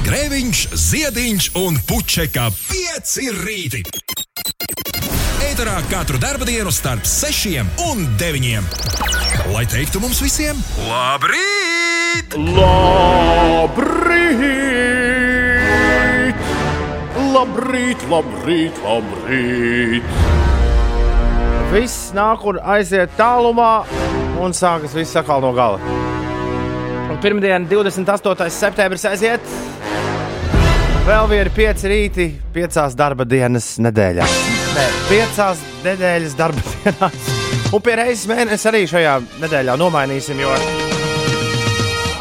Grēviņš, Ziediņš un Puķeka 5 rīti. Eterā katru dienu starp 6 un 9. Lai teiktu mums visiem, labrīt! Labrīt! Labrīt, labrīt, labrīt! Viss nāk un aiziet tālumā, un sākas viss atkal no gala. Un pirmdiena, 28. septembris, aiziet. Vēl viena pieci rīti, piecās darba dienas nedēļā. Nē, piecās nedēļas darba dienās. Un pie reizes mēnesis arī šajā nedēļā nomainīsim, jo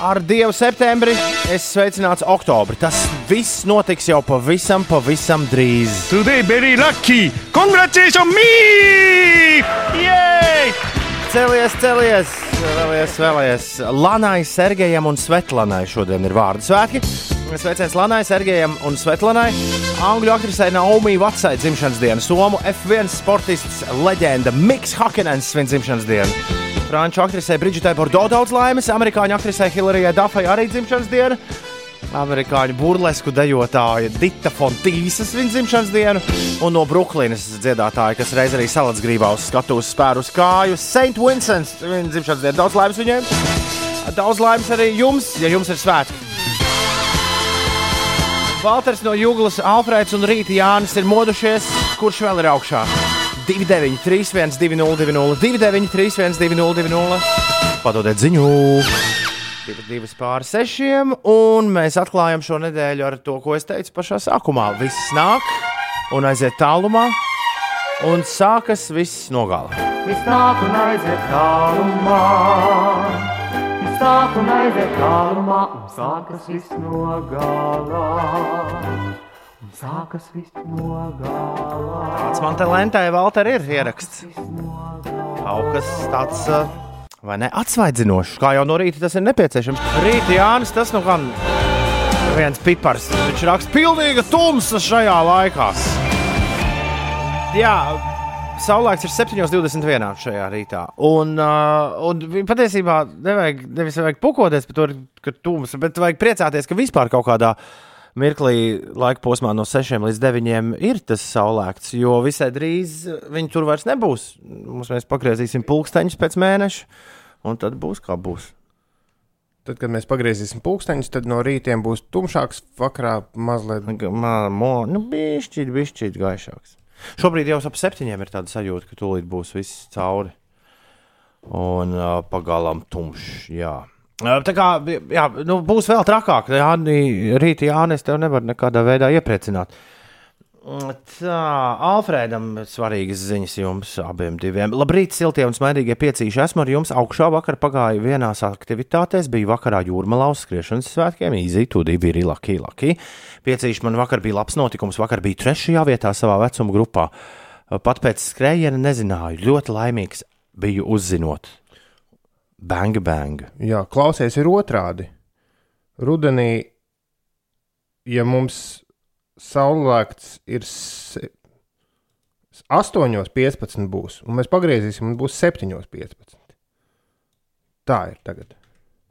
ar Dievu septembri es sveicināts oktobri. Tas viss notiks jau pavisam, pavisam drīz. Today very lucky! Congratulations me! Jej! Celies, celies, vēlies, vēlies. Lanai, Sergejam un Svetlanai šodien ir vārdu svētki. Sveiciens Lanai, Sergejam un Svetlanai. Angļu aktrisei Naomi Vatsai dzimšanas diena, Somu F1 sportists leģenda Miks Hakenens svin dzimšanas dienu. Franču aktrisei Brigitei Bordo daudz laimes, amerikāņu aktrisei Hilarijai Dafai arī dzimšanas diena. Amerikāņu burlesku dejotāja Dita Fontīsa svin dzimšanas dienu, un no Brooklynas dziedātāja, kas reiz arī salātsgrībā uz skatuves spēru uz kāju, St. Vincents svin dzimšanas dienu. Daudz laimes viņiem! Daudz laimes arī jums, ja jums ir svētki! Valters no Jūglas, Alfrēds un Rīta Jānis ir modušies. Kurš vēl ir augšā? 29, 3, 1, 2, 0, 2, 0, 2, 9, 3, 1, 2, 0, 2, 0. Padodiet ziņu! Divi, divas pāri sešiem, un mēs atklājam šo nedēļu ar to, ko es teicu pašā sākumā. Viss nāk un aiziet tālumā, un sākas viss no gala. Viss nāk un aiziet tālumā. Un aiziet tālumā. Un sākas viss no gala. Un sākas viss no gala. Tāds man te lentē vēl te ir ieraksts. Kaut kas tāds. uh, Vai ne atsvaidzinošs, kā jau no rīta tas ir nepieciešams. Rīta Jānis, tas nu gan viens pipars. Viņš raksta pilnīga tumsa šajā laikā. Jā, saulēks ir 7,21 šajā rītā. Un, uh, un patiesībā nevajag, nevis vajag pukoties par to, ka tums, bet vajag priecāties, ka vispār kaut kādā mirklī, laika posmā no 6 līdz 9 ir tas saulēkts. Jo visai drīz viņi tur vairs nebūs. Mums mēs pagriezīsim pulksteņus pēc mēneša, un tad būs kā būs. Tad, kad mēs pagriezīsim pulksteņus, tad no rītiem būs tumšāks, vakarā mazliet. Māmo, nu, bišķīt, bišķīt gaišāks. Šobrīd jau ap septiņiem ir tāda sajūta, ka tūlīt būs viss cauri. Un uh, pagalām tumšs. Jā. Uh, Tā kā jā, nu, būs vēl trakāk, jā, rītā Jānis tev nevar nekādā veidā iepriecināt. Mm, Tā, Alfrēdam, svarīgas ziņas jums abiem diviem. Labrīt, siltie un smaidīgie piecīši. Esmu ar jums augšā. Vakar pagāju vienās aktivitātēs, biju vakarā jūrmalā uz skriešanas svētkiem. Īzī, tu divi ir laki, laki. Piecīši man vakar bija labs notikums. Vakar biju trešajā vietā savā vecuma grupā. Pat pēc skrējiena nezināju, ļoti laimīgs biju uzzinot. Bang, bang. Jā, klausies, ir otrādi. Rudenī, ja mums saulēkts ir se- 8,15 būs, un mēs pagriezīsim, un būs 7,15. Tā ir tagad.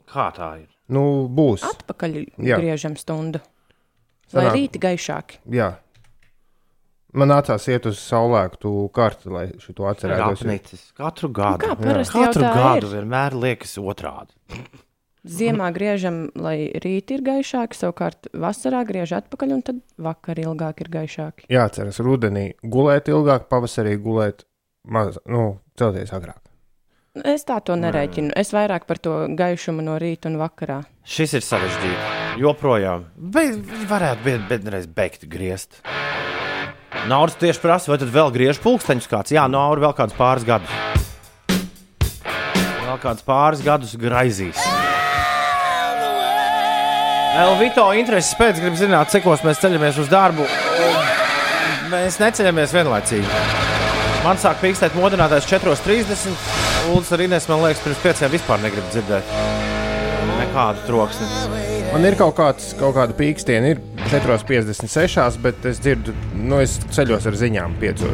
Kā tā ir? Nu, būs. Atpakaļ Jā. griežam stundu. Lai Sanāk- rīti gaišāki. Jā. Man nācās iet uz saulēktu karti, lai šo atcerētos. Apnicis. Katru gadu. kā parasti jau Katru tā gadu ir. vienmēr liekas otrādi. Ziemā griežam, lai rīti ir gaišāki, savukārt vasarā griež atpakaļ, un tad vakar ilgāk ir gaišāki. Jāatcerās, rudenī gulēt ilgāk, pavasarī gulēt maz, nu, celties agrāk. Es tā to nerēķinu. Es vairāk par to gaišumu no rīta un vakarā. Šis ir sarežģīti. Joprojām. Bet varētu būt vienreiz beigt griezt. Naudas tieši prasa, vai tad vēl griež pulksteņus kāds? Jā, Naura vēl kādus pāris gadus. Vēl kādus pāris gadus graizīs. Elvito intereses pēc grib zināt, cikos mēs ceļamies uz darbu. Mēs neceļamies vienlaicīgi. Man sāk pīkstēt modinātais 4.30. Lūdzu, arī Inês, man liekas, pirms pieciem vispār negrib dzirdēt nekādu troksni. Man ir kaut, kāds, kaut kāda pīkstiena, ir 4,56, bet es dzirdu, nu, es ceļos ar ziņām 5.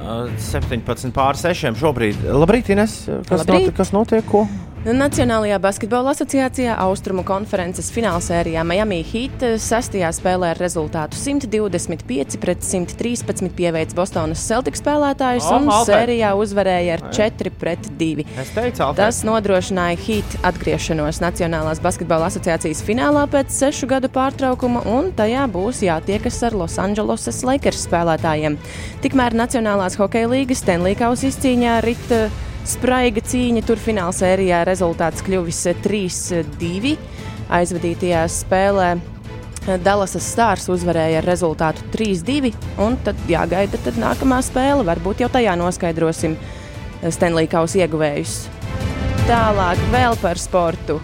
Uh, 17 pār 6 šobrīd. Labrīt, Ines. Kas, Labrīt. notiek, kas notiek? Ko? Nacionālajā basketbola asociācijā Austrumu konferences finālsērijā Miami Heat sestajā spēlē ar rezultātu 125 pret 113 pieveids Bostonas Celtics spēlētājus O, un Alfred. sērijā uzvarēja ar 4 pret 2. Es teicu. Tas nodrošināja Heat atgriešanos Nacionālās basketbola asociācijas finālā pēc sešu gadu pārtraukuma, un tajā būs jātiekas ar Losandželosas Lakers spēlētājiem. Tikmēr Nacionālās hokeja līgas Stanley Kausa izcīņā rita spraiga cīņa. Tur fināla sērijā rezultāts kļuvis 3-2. Aizvadītajā spēlē Dallasas Stars uzvarēja ar rezultātu 3-2, un tad jāgaida tad nākamā spēle. Varbūt jau tajā noskaidrosim Stanley Kausa ieguvējus. Tālāk vēl par sportu.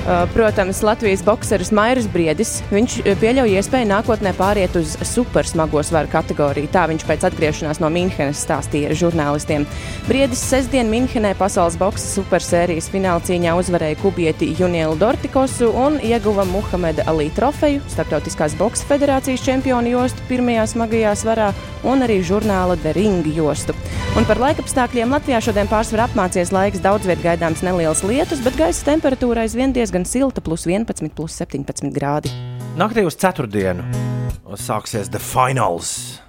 Uh, Protams, Latvijas boxeris Mairis Briedis. Viņš uh, pieļauj iespēju nākotnē pāriet uz supersmago svaru kategoriju. Tā viņš pēc atgriešanās no Münchenes stāstīja žurnālistiem. Briedis sestdien Münchenē pasaules boxes supersērijas fināla cīņā uzvarēja kubieti Junielu Dortikosu un ieguva Muhameda Ali trofeju, Startautiskās boxe federācijas čempionu jostu pirmajā smagajā svarā un arī žurnāla The Ring jostu. Un par laikapstākļiem Latvijā šodien pārsvarā apmācies laiks. Daudz vietā gaidāms neliels lietus, bet gaisa temperatūra aizvien diezgan silta, plus 11, plus 17 grādi. Naktī uz ceturtdienu sāksies The Finals.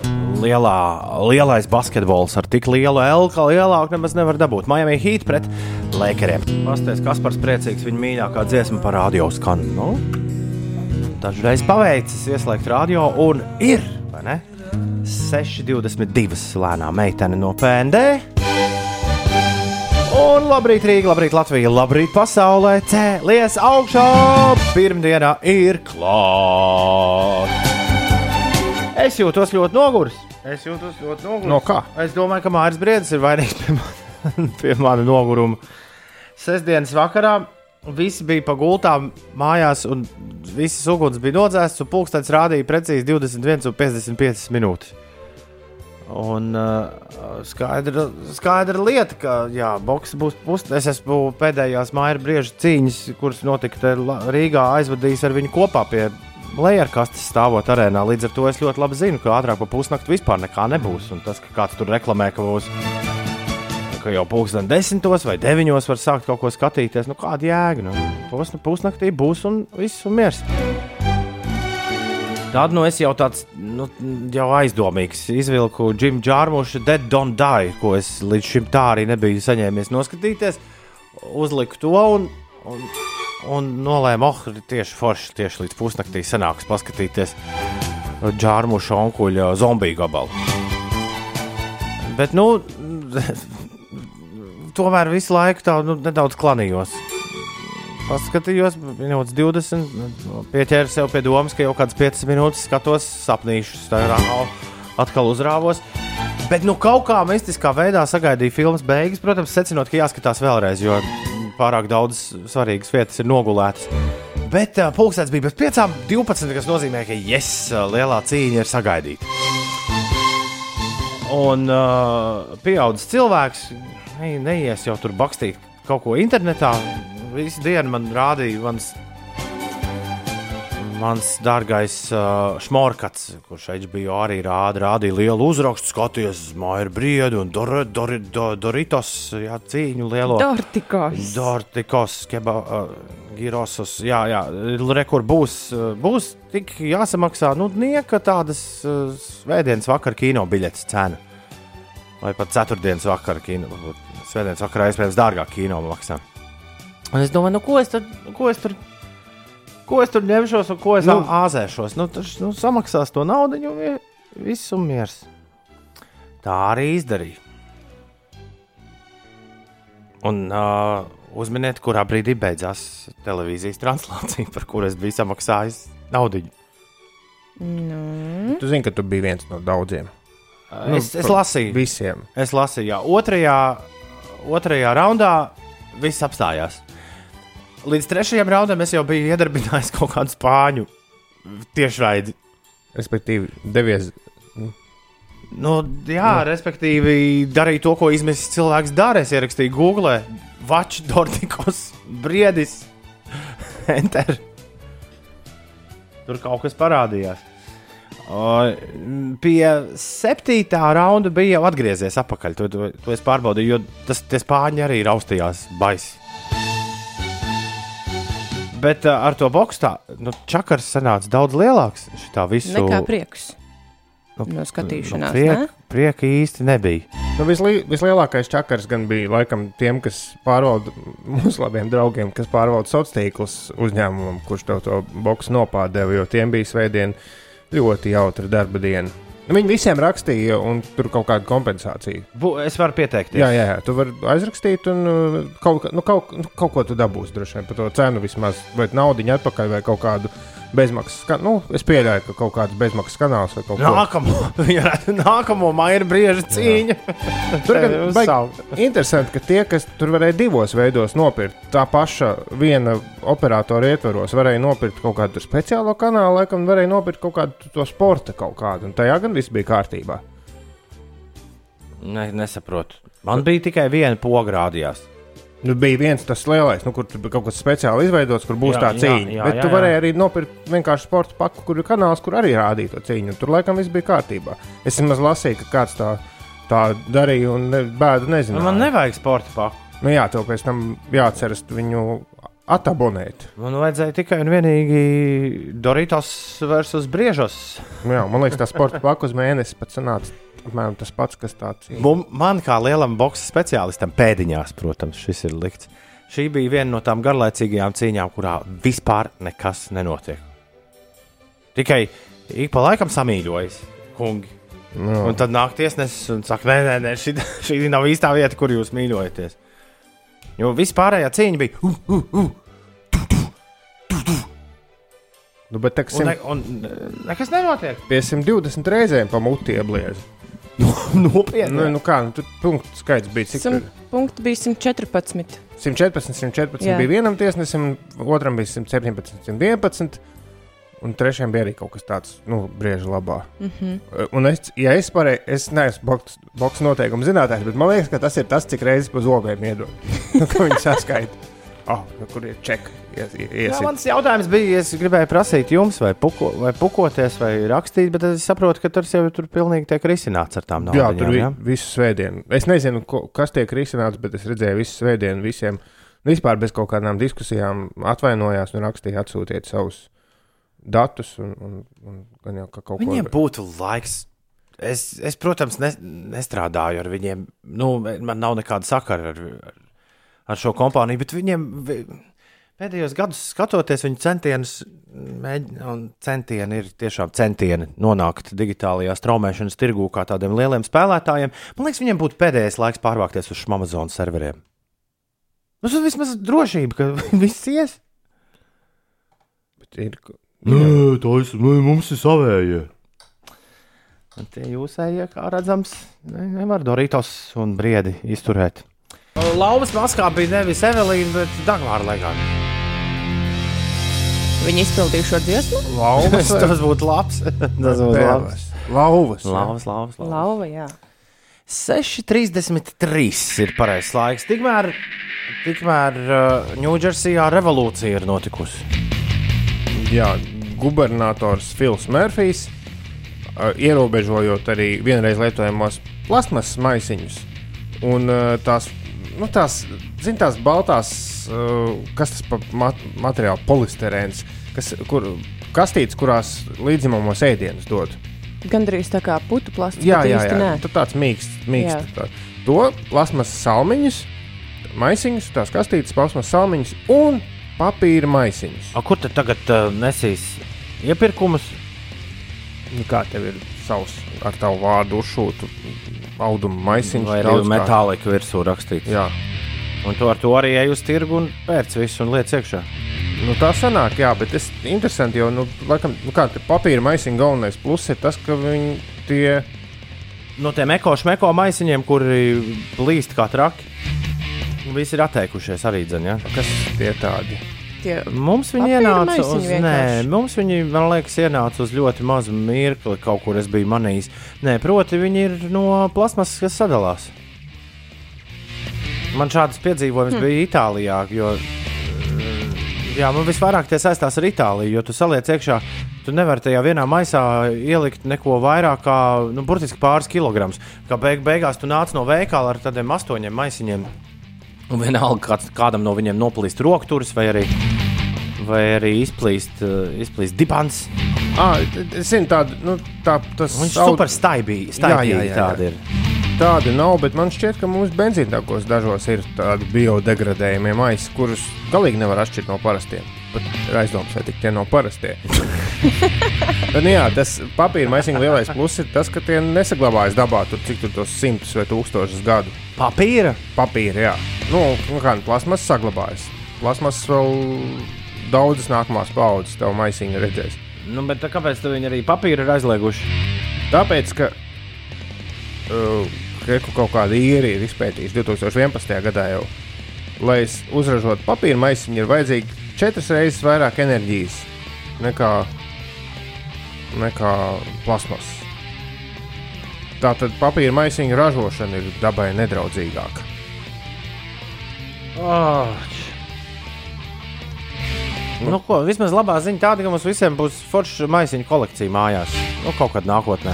Lielā, lielais basketbols ar tik lielu L, ka lielāku nemaz nevar dabūt. Miami Heat pret Lakeriem. Pastāstiet, kas par priecīgs viņa mīļākā dziesma par radio skan. Nu, dažreiz paveicis ieslēgt radio un ir, vai ne? 6,22 lēnā meitene no PND. Un labrīt, Rīga, labrīt, Latvija, labrīt, pasaulē. Cēlies augšā! Pirmdiena ir klāta! Es jūtos ļoti noguris. Es jūtos ļoti noguris. No kā? Es domāju, ka Mārcis Briedis ir vainīgs pie, man, pie mana noguruma. Sestdienas vakarā visi bija pa gultām mājās, un visas uguns bija nodzēstas, un pulkstenis rādīja precīzi 21,55 minūtes. Un uh, skaidra, skaidra lieta, ka jā, boks būs pusi. Es esmu pēdējās māja brieža cīņas, kuras notika Rīgā, aizvadījis ar viņu kopā pie lejerkastes stāvot arēnā. Līdz ar to es ļoti labi zinu, ka ātrāk par pusnakti vispār nekā nebūs. Un tas, ka kāds tur reklamē, ka būs ka jau pulksten desmitos vai deviņos var sākt kaut ko skatīties, nu kāda jēga? Nu, pus, pusnaktī būs un viss un miers. Tad nu es jau tāds nu, jau aizdomīgs izvilku Džimu Džārmuša Dead Don't Die, ko es līdz šim tā arī nebiju saņēmies noskatīties. Uzliku to un, un, un nolēmu, oh, tieši forši, tieši līdz pusnaktī sanāks paskatīties Džārmuša onkuļa zombiju gabalu. Bet, nu, tomēr visu laiku tā nu, nedaudz klanījos. Paskatījos, minūtes 20, nu, pieķēru sev pie domas, ka jau kādas 5 minūtes skatos sapnīšus. Tā ir atkal, uzrāvos. Bet nu, kaut kā mistiskā veidā sagaidīju filmas beigas. Protams, secinot, ka jāskatās vēlreiz, jo pārāk daudz svarīgas vietas ir nogulētas. Bet uh, pulkstenis bija bez 5,12, kas nozīmē, ka yes, lielā cīņa ir sagaidīta. Un uh, pieaugušs cilvēks ne, neies jau tur bakstīt kaut ko internetā. Visu dienu man rādīja mans, mans dārgais uh, šmorkats, kurš HBO arī rāda, rādīja lielu uzrakstu, skaties uz Maiju Briedu un Dor, Dor, Dor, Doritos jā, cīņu lielo. Dortikos. Dortikos, keba, uh, girosos, jā, jā, rekur būs, būs tik jāsamaksā, nu, nieka tādas uh, svētdienas vakar kino biļetes cena. Vai pat ceturtdienas vakar kino, svētdienas vakarā iespējams dārgāk kino maksā. Un es domāju, nu, ko es, tad, ko es tur. Ko es tur ņemšos, un ko es nu, āzēšos? Nu, tas nu, samaksās to naudu, un vi- viss un miers. Tā arī izdarīja. Un uh, uzminiet, kurā brīdī beidzās televīzijas translācija, par kuru es biju samaksājis naudu. Nu, Tu zini, ka tu biji viens no daudziem. Nu, es, es lasīju, Visiem. es lasīju, jā, otrajā, otrajā raundā viss apstājās. Līdz trešajam raundam es jau biju iedarbinājis kaut kādu spāņu tiešraidi. Respektīvi, devies. Nu, jā, no. respektīvi, darīja to, ko izmesis cilvēks dara. Es ierakstīju Google, Watch, Dortikos, Briedis, Enter. Tur kaut kas parādījās. O, pie septītā raunda bija jau atgriezies atpakaļ. To, to, to es pārbaudīju, jo tas tie spāņi arī raustījās baisi. Bet uh, ar to boxu tā, nu, čakars sanāca daudz lielāks. Šitā visu Nekā prieks Nu, no skatīšanās. priek, ne? prieka īsti nebija. Nu, visli, vislielākais čakars gan bija laikam tiem, kas pārvalda mūsu labiem draugiem, kas pārvalda sociālos tīklus uzņēmumam, kurš tev to boxu nopārdeva, jo tiem bija svētdien ļoti jautra darba diena. Nu, Viņi visiem rakstīja, un tur kaut kāda kompensācija. Bu, es varu pieteikties. Jā, jā, jā, tu vari aizrakstīt, un uh, kaut, ka- nu, kaut, nu, kaut ko tu dabūsi droši vien par to cenu vismaz, vai naudu atpakaļ, vai kaut kādu bezmaksas kanālu. Nu, es pieļauju, ka kaut kāds bezmaksas kanāls vai kaut kas jā, nākamo maija brieža cīņa. Tur uzsaukt. interesanti, ka tie, kas tur varēja divos veidos nopirkt, tā paša viena operatora ietvaros, varēja nopirkt kaut kādu speciālo kanālu, laikam, varēja nopirkt kaut kādu to sporta kaut kādu, un tajā gan viss bija kārtībā. Ne, nesaprotu. Man bija tikai viena pogrādījās. Nu, bija viens tas lielais, nu, kur kaut kas speciāli izveidots, kur būs Jā, tā jā, cīņa. jā, Bet jā, tu jā. varēji arī nopirkt vienkārši sporta paku, kur ir kanāls, kur arī rādīja to cīņu. Tur laikam viss bija kārtībā. Es maz lasīju, ka kāds tā, tā darīja, un ne, bēdu nezinu. Nu, man nevajag sporta paku. Nu, jā, tev pēc tam jāatceras viņu atabonēt. Man vajadzēja tikai un vienīgi Doritos versus Briežos. Jā, man liekas, tas sporta paku uz mēnesi pat sanāca apmēram tas pats, kas tāds ir. Mum- Man kā lielam boxe speciālistam pēdiņās, protams, šis ir likts. Šī bija viena no tām garlaicīgajām cīņām, kurā vispār nekas nenotiek. Tikai ik pa laikam samīļojas, kungi. Nu, Un tad nāk tiesnesis un saka, nē, nē, nē šī, šī nav īstā vieta, kur jūs mīļojaties. Jo vispārējā cīņa bija. Uh, uh, uh, nu, bet tā, un, ne, sim, un ne- nekas nenotiek. pie 120 reizēm pa muti iebliez. Nopietni. Nu, nu kā, nu, tur punktu skaits bija cik Simt tur? punkti bija 114. 114, 114 Jā. bija vienam tiesnesim, otram bija 117, 111. Un trešajam bija arī kaut kas tāds, nu, brīvā labā. Mm Mhm. -hmm. Un es, ja es pareizi, es neesmu boks, boks noteikumu zinātājs, bet man liekas, ka tas ir tas, cik reizes pa zobiem iedod. Nu, ka viņi saskaita. Oh, nu, kur ir čeki? Ies, Jā, mans jautājums bija, es gribēju prasīt jums, vai, puko, vai pukoties, vai rakstīt, bet es saprotu, ka tur jau tur pilnīgi tiek risināts ar tām Jā, naudām. tur bija visu svētdienu. Es nezinu, ko, kas tiek risināts, bet es redzēju visu svētdienu visiem. Vispār bez kaut kādām diskusijām atvainojās un rakstīja, atsūtiet savus datus. Un, un, un, gan jau, ka kaut Viņiem ko būtu laiks. Es, es protams, ne, nestrādāju ar viņiem. Nu, man nav nekāda sakara ar, ar, ar šo kompāniju, bet viņiem vi- pēdējos gados skatoties viņu centienus, un centieni ir tiešām centieni nonākt digitālajā straumēšanas tirgū kā tādiem lieliem spēlētājiem. Man liekas, viņiem būtu pēdējais laiks pārvākties uz Amazon serveriem. Nu, tas vismaz drošība, ka viss ies. ir. Nē, tā ir mums ir savējie. Un tie jūsējie, kā redzams, ne, nevar Doritos un briedi izturēt. Lauvas maskā bija nevis Evelīna, bet Dagmāra Legāna. Viņi izpildīja šo dziesmu. Lauvas, Tas būtu labs. Tas būtu labs. Lauvas. Lauvas, lauvas, lauvas. Lauva, jā. 6,33 ir pareizais laiks. Tikmēr, tikmēr uh, Ņūdžersijā revolūcija ir notikusi. Jā, gubernators Fils Mērfijs, uh, ierobežojot arī vienreiz lietojamos plasmasas maisiņus. Un uh, tās, nu, tās, zin, tās baltās, uh, kas tas par mat materiālu, polisterēns, kas, kur, kastītes, kurās līdzimamos ēdienus dod. Gan drīz tā kā putu plastikas. Jā, jā, jā. nē. Tur tāds mīksts, mīksts tā. To plasmasas salmiņus, maisiņus, tās kastītes, plasmasas salmiņus un papīra maisiņus. A, kur tad tagad uh, nesīs iepirkumus? Nu, kā tev ir savs ar tavu vārdu uzšūtu audumu maisiņš? Vai arī metāliku virsū rakstīts? Jā, Un tu ar to arī ej uz tirgu un pērc visu un liec iekšā. nu, tā sanāk, jā, bet ir interesanti, jo, nu, laikam, nu, kā papīra maisiņa galvenais pluss ir tas, ka viņi tie, No tiem ekošmeko maisiņiem, kuri plīst kā traki, visi ir atteikušies arī dzen, ja? kas tie tādi. Tie, Mums viņi ienāca uz, nē, mums viņi, man liekas, ienāca uz ļoti mazu mirkli, kaut kur es biju manījis. Nē, proti, viņi ir no plasmasas, kas sadalās. Man šādas piedzīvojumus hmm. bija Itālijā, jo mm, jā, man visvairāk tie saistās ar Itāliju, jo tu saliec iekšā, tu nevari tajā vienā maisā ielikt neko vairāk kā, nu, burtiski pāris kilogramus. Kā beig beigās tu nāc no veikala ar tādiem astoņiem maisiņiem. Un vienalga, kāds, kādam no viņiem noplīst rokturis, vai arī, vai arī izplīst, uh, izplīst dibants. Ah, es zinu, tāda, nu, tā, tas Viņš aud- super staibīgi, Jā, jā, staibīgi jā, jā. tāda ir. Tāda nav, bet man šķiet, ka mums benzīntākos dažos ir tādi biodegradējumi maisi, kurus galīgi nevar atšķirt no parastiem. Pat ir aizdoms, vai tie nav parastie. bet, nu, jā, tas papīra maisiņa lielais pluss ir tas, ka tie nesaglabājas dabā tur cik tur tos simtus vai tūkstošus gadu. Papīra? Papīra, jā. Nu, nu kā plasmas saglabājas. Plasmas vēl daudzas nākamās paudzes tev maisiņu redzēs. Nu, bet kāpēc viņi arī papīru ir aizlieguši? Tāpēc, ka uh, Kreku kaut kāda īri ir izpētījusi 2011. gadā jau. Lai es uzražotu papīra maisiņu, ir vajadzīgi četras reizes vairāk enerģijas nekā, nekā plasmas. Tātad papīra maisiņu ražošana ir dabai nedraudzīgāka. Oh. Nu, ko, vismaz labā ziņa tāda, ka mums visiem būs forša maisiņu kolekcija mājās. Nu, kaut kad nākotnē.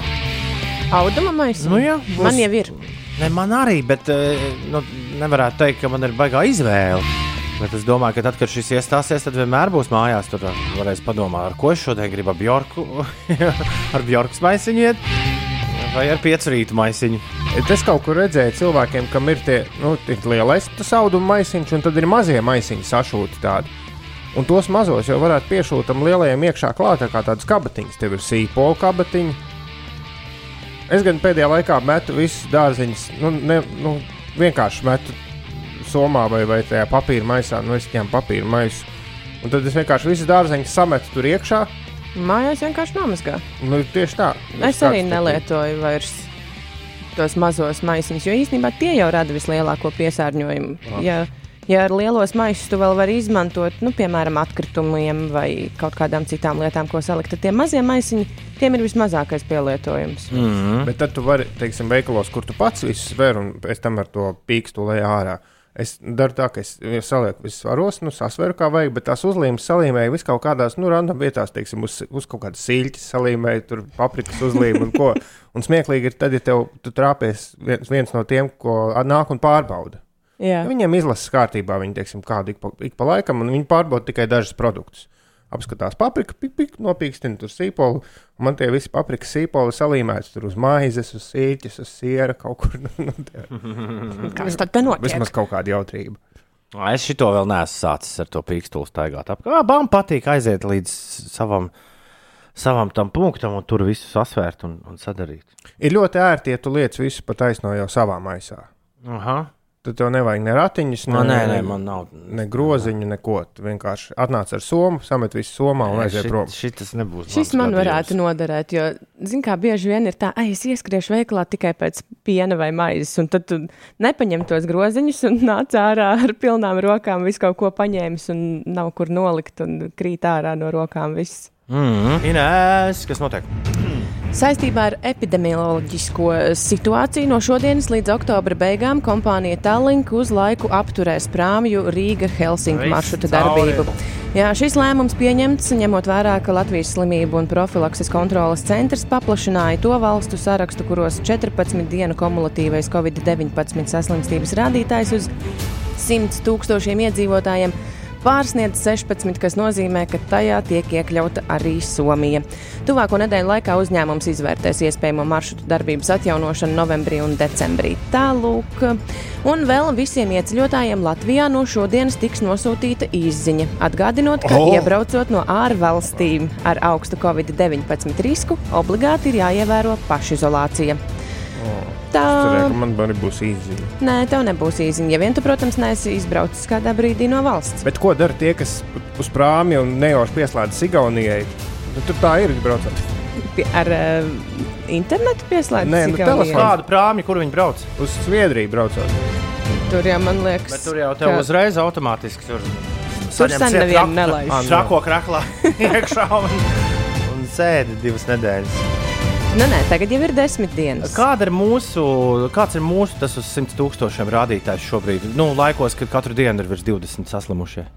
Auduma maisiņš. Nu, jā, būs- Man jau ir. Ne, man arī, bet eh, nu, nevarētu teikt, ka man ir baigā izvēle. Bet es domāju, ka tad, kad šis iestāsies, tad vienmēr būs mājās. Tur varēs padomāt, ar ko es šodien gribu Bjorku, ar Bjorkas maisiņu iet, vai ar piecu rītu maisiņu. Es kaut kur redzēju cilvēkiem, kam ir tie nu, lielais auduma maisiņš, un tad ir mazie maisiņi sašūti tādi. Un tos mazos jau varētu piešūt tam lielajam iekšā klātā, kā tādas kabatiņas. Tev ir sīpola kabatiņa. Es gan pēdējā laikā metu visus dārziņus, nu, ne, nu, vienkārši metu somā vai, vai tajā papīra maisā, nu, es ņēmu papīra maisu. Un tad es vienkārši visus dārziņus sametu tur iekšā. Mājās vienkārši nomazgā. Nu, tieši tā. Es arī nelietoju vairs tos mazos maisiņus, jo īstenībā tie jau rada vislielāko piesārņojumu. Ja, ja ar lielos maisus tu vēl vari izmantot, nu, piemēram, atkritumiem vai kaut kādām citām lietām, ko salikt, tad tie mazie maisiņi, tiem ir vismazākais pielietojums. Mm. Bet tad tu vari, teiksim, veikalos, kur tu pats visu sver un pēc tam ar to pīkstu lejā ārā. Es daru tā, ka es salieku visus svaros, nu, sasveru kā vajag, bet tās uzlīmes salīmēju vis kaut kādās, nu, random vietās, teiksim, uz, uz kaut kādas sīļķis salīmēju, tur paprikas uzlīmi un ko. Un smieklīgi ir tad, ja tev tu trāpies viens, viens no tiem, ko nāk un pārbauda. Jā. Ja viņiem izlases kārtībā, viņi, teiksim, kādu ik pa, ik pa laikam, un viņi pārbauda tikai dažus produktus. Apskatās papriku, pik, pik, nopīkstina tur sīpolu. un Man tie visi paprikas sīpoli salīmēti tur uz maizes, uz sīķes, uz siera kaut kur. Nu, tie, Kas tad te notiek? vismaz kaut kāda jautrība. Ā, Es šito vēl neesmu sācis ar to pīkstuli staigāt. Man patīk aiziet līdz savam, savam tam punktam un tur visu sasvērt un, un sadarīt. Ir ļoti ērti, ja tu liec visu pa taisno jau savā maisā. Aha. Tad tev nevajag ne ratiņus, ne, nē, nē, man nav. ne groziņu, neko. Tu vienkārši atnāc ar somu, samet visu somā un aiziet prom. Šitas nebūs. Šis man gadījums. varētu noderēt, jo, zin kā, bieži vien ir tā, ah, es ieskriešu veikalā tikai pēc piena vai maizes, un tad tu nepaņem tos groziņus un nāc ārā ar pilnām rokām, visu kaut ko paņēmis un nav kur nolikt un krīt ārā no rokām viss. Mm. Inēs, kas notiek? Saistībā ar epidemioloģisko situāciju no šodienas līdz oktobra beigām kompānija Tallink uz laiku apturēs prāmju Rīga-Helsinki maršruta darbību. Jā, šis lēmums pieņemts ņemot vērā, ka Latvijas slimību un profilakses kontrolas centrs paplašināja to valstu sarakstu, kuros 14 dienu kumulatīvais Covid-19 saslimstības rādītājs uz 100 tūkstošiem iedzīvotājiem pārsniedz 16, kas nozīmē, ka tajā tiek iekļauta arī Somija. Tuvāko nedēļu laikā uzņēmums izvērtēs iespējamo maršrutu darbības atjaunošanu novembrī un decembrī. Tālūk, un vēl visiem ieceļotājiem Latvijā no šodienas tiks nosūtīta īsziņa, atgādinot, ka oh. iebraucot no ārvalstīm ar augstu Covid-19 risku, obligāti ir jāievēro pašizolācija. Tā Cerēju, man arī būs īziņa. Nē, tev nebūs īziņa. Ja vien tu, protams, neesi izbraucis kādā brīdī no valsts. Bet ko dara tie, kas uz prāmja un nejauši pieslēdz Igaunijai? Nu, tur tā ir braucot. Pie- Ar uh, internetu pieslēgts. Nē, nu, telefons. Kādu prāmi, kur viņi brauc? Uz Zviedriju braucot. Tur jau man liekas, Bet tur jau tev ka- uzreiz automātiski tur Tur sen nevienu nelaiž. Šāko kraklā iekšā un, un sēdi divas nedēļas. Nu, nē, tagad jau ir desmit dienas. Kāda ir mūsu, kāds ir mūsu tas uz 100 tūkstošiem rādītājs šobrīd? Nu, laikos, kad katru dienu ir virs 20 saslimušie.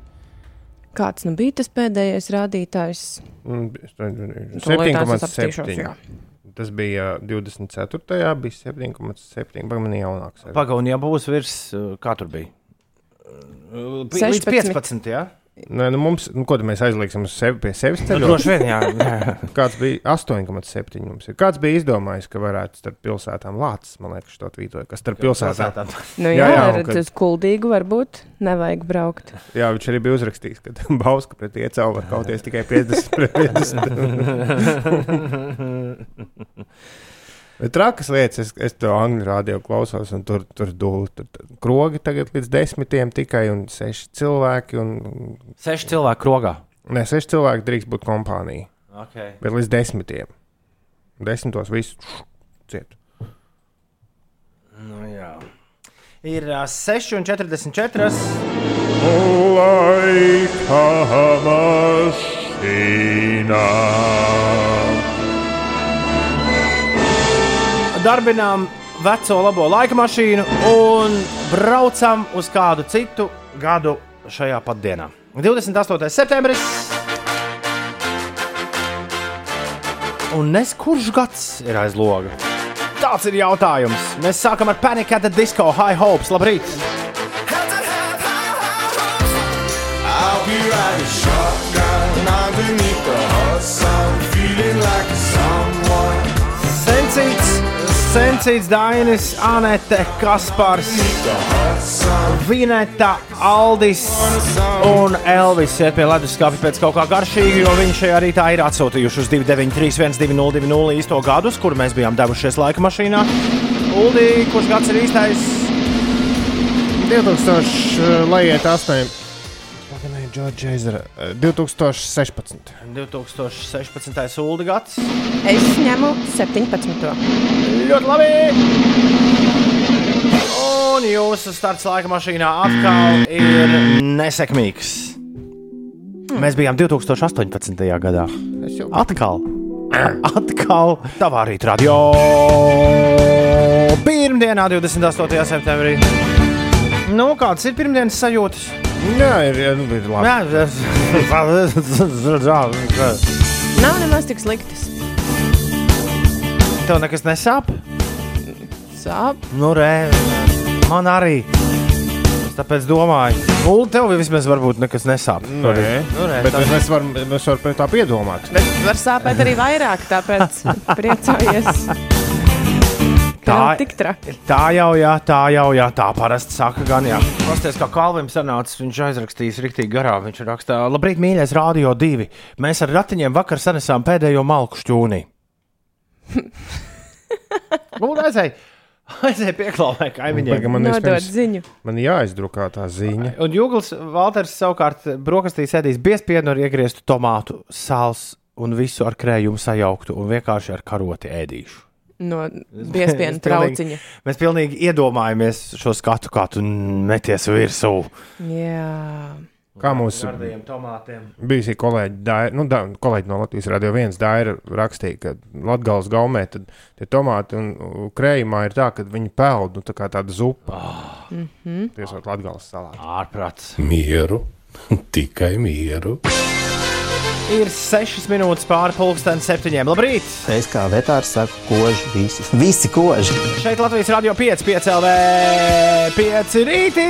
Kāds nu bija tas pēdējais rādītājs? Mm, Tūlīt tās es apstīšos, 7,7. jā. Tas bija 24. bija 7,7. Pagaidām, jaunāks. arī. Pagaidām, ja būs virs, uh, kā tur bija? Uh, pi- Līdz 16. 15. Ja? Nē, nu mums, nu, ko mēs aizlieksim uz sevi pie sevis Nu, droši vien, jā. jā. Kāds bija 8,7 mums ir. Kāds bija izdomājis, ka varētu starp pilsētām lācis, man liekas, to tvītoja, kas starp pilsētām. Nu, Jā, jā, jā, redz, kad- uz kuldīgu varbūt nevajag braukt. Jā, viņš arī bija uzrakstījis, ka Bauska pret iecau var kauties tikai 50 pret 50. Bet trakas lietas, es, es to angļu rādio klausos, un tur tur dūlu. Tur, tur krogi tagad līdz desmitiem tikai, un seši cilvēki. Un, Seši cilvēki krogā. ne, seši cilvēki drīkst būt kompānija, Okay. bet līdz desmitiem. Desmitos viss ciet. Nu, jā. Ir uh, 6,44. Laika mašīnā. Darbinām veco labo laika mašīnu un braucam uz kādu citu gadu šajā pat dienā. 28. septembris. Un nes kurš gads ir aiz loga? Tāds ir jautājums. Mēs sākam ar Panic at the Disco High Hopes. Labrīt! I'll be riding shotgun underneath the hot sun, feeling like someone. Sencīts, Sencīts, Dainis, Anete, Kaspars, Vineta, Aldis un Elvis iet pie leduskapa pēc kaut kā garšīga, jo viņi šajā rītā ir atsūtījuši uz 293, 1202 īsto gadus, kur mēs bijām devušies laika mašīnā. Uldi, kurš gads ir īstais? 2000, lai iet 8. Džordža Ezera. 2016. 2016. Uldi gads. Es ņemu 17. Ļoti labi! Un jūsu starts laika mašīnā atkal ir nesekmīgs. Mēs bijām 2018. gadā. Es jau Atkal, atkal tavā rītā radio. Pirmdienā, 28. septembrī. Nu, kādas ir pirmdienas sajūtas? Jā, ir, ir, ir labi. Jā, Nav nemaz tik sliktas. tev nekas nesāp? Sāp. Nu, re, man arī. Es tāpēc domāju, Ulu, tev vismaz varbūt nekas nesāp. Nē, Nu, re, bet tas- mēs varam, varam pie tā piedomāt. Bet var sāpēt arī vairāk, tāpēc priecājies. Tā Tā- ir tik traki. Tā jau, jā, tā jau, jā, tā parasti saka, gan jā. Pasties, kā Kalvim sanāca, viņš aizrakstījis rīktīgi garā. Viņš rakstā, labrīt, mīļais, rādio divi. Mēs ar ratiņiem vakar sanesām pēdējo malku šķūnī. Lūdzu, aizēj, aizēj pieklauvē kaimiņiem. Man, Nodot vispirms- ziņu. man jāizdrukā tā ziņa. Un Jūgls Valters savukārt brokastīs ēdīs biezpienu ar iegrieztu tomātu, sāls un visu ar krējumu sajauktu un vienkārši ar karoti ēdīšu. No pilnīgi- trauciņa. Mēs pilnīgi iedomājamies šo skatu, kā tu meties virsū. Jā. Kā mūsu bijusī kolēģi, Daira, nu, da, kolēģi no Latvijas radio viens Daira rakstīja, ka Latgales gaumē tad tie tomāti un krējumā ir tā, ka viņi peld, nu, tā kā tāda zupa. Oh. Tiesot Latgales salā. Ārprāts. Mieru, tikai mieru. Ir 6 minūtes pāri pusdienas septiņiem. Labrīt! Es kā vetārs saku, koži visi. Visi koži. Šeit Latvijas radio 5, 5 LV, 5 rītī!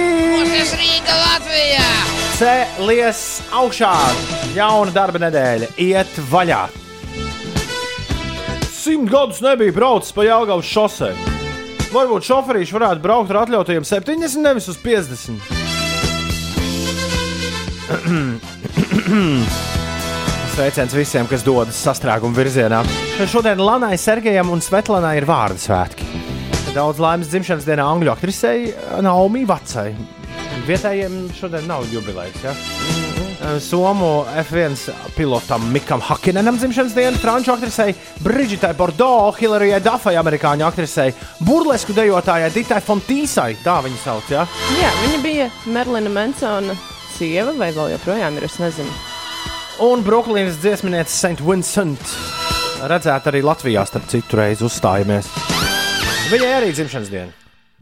Tas Rīga Latvijā! Cēlies augšā! Jauna darba nedēļa, iet vaļā! Simt gadus nebija braucis pa Jālgavas šosei. Varbūt šoferīši varētu braukt ar atļautajiem 70, nevis uz 50. Sveiciens visiem, kas dodas sastrēguma virzienā. Šodien Lanai, Sergejam un Svetlanai ir vārdu svētki. Daudz laimes dzimšanas dienā angļu aktrisei Naomi Vacai. Vietējiem šodien nav jubilejas. Ja? Somu F1 pilotam Mikam Hakinenam dzimšanas diena, franču aktrisei Brigittai Bordeaux, Hilarijai Dafai, amerikāņu aktrisei, burlesku dejotājai Ditai Fontīsai. Tā viņa sauc. Ja? Jā, viņa bija Merlina Mansona sieva, vai vēl joprojām ir, es nezinu. Un Brooklynas dziesminiece St. Vincent. Redzēt, arī Latvijā starp citu reizi uzstājamies. Viņai arī dzimšanas diena.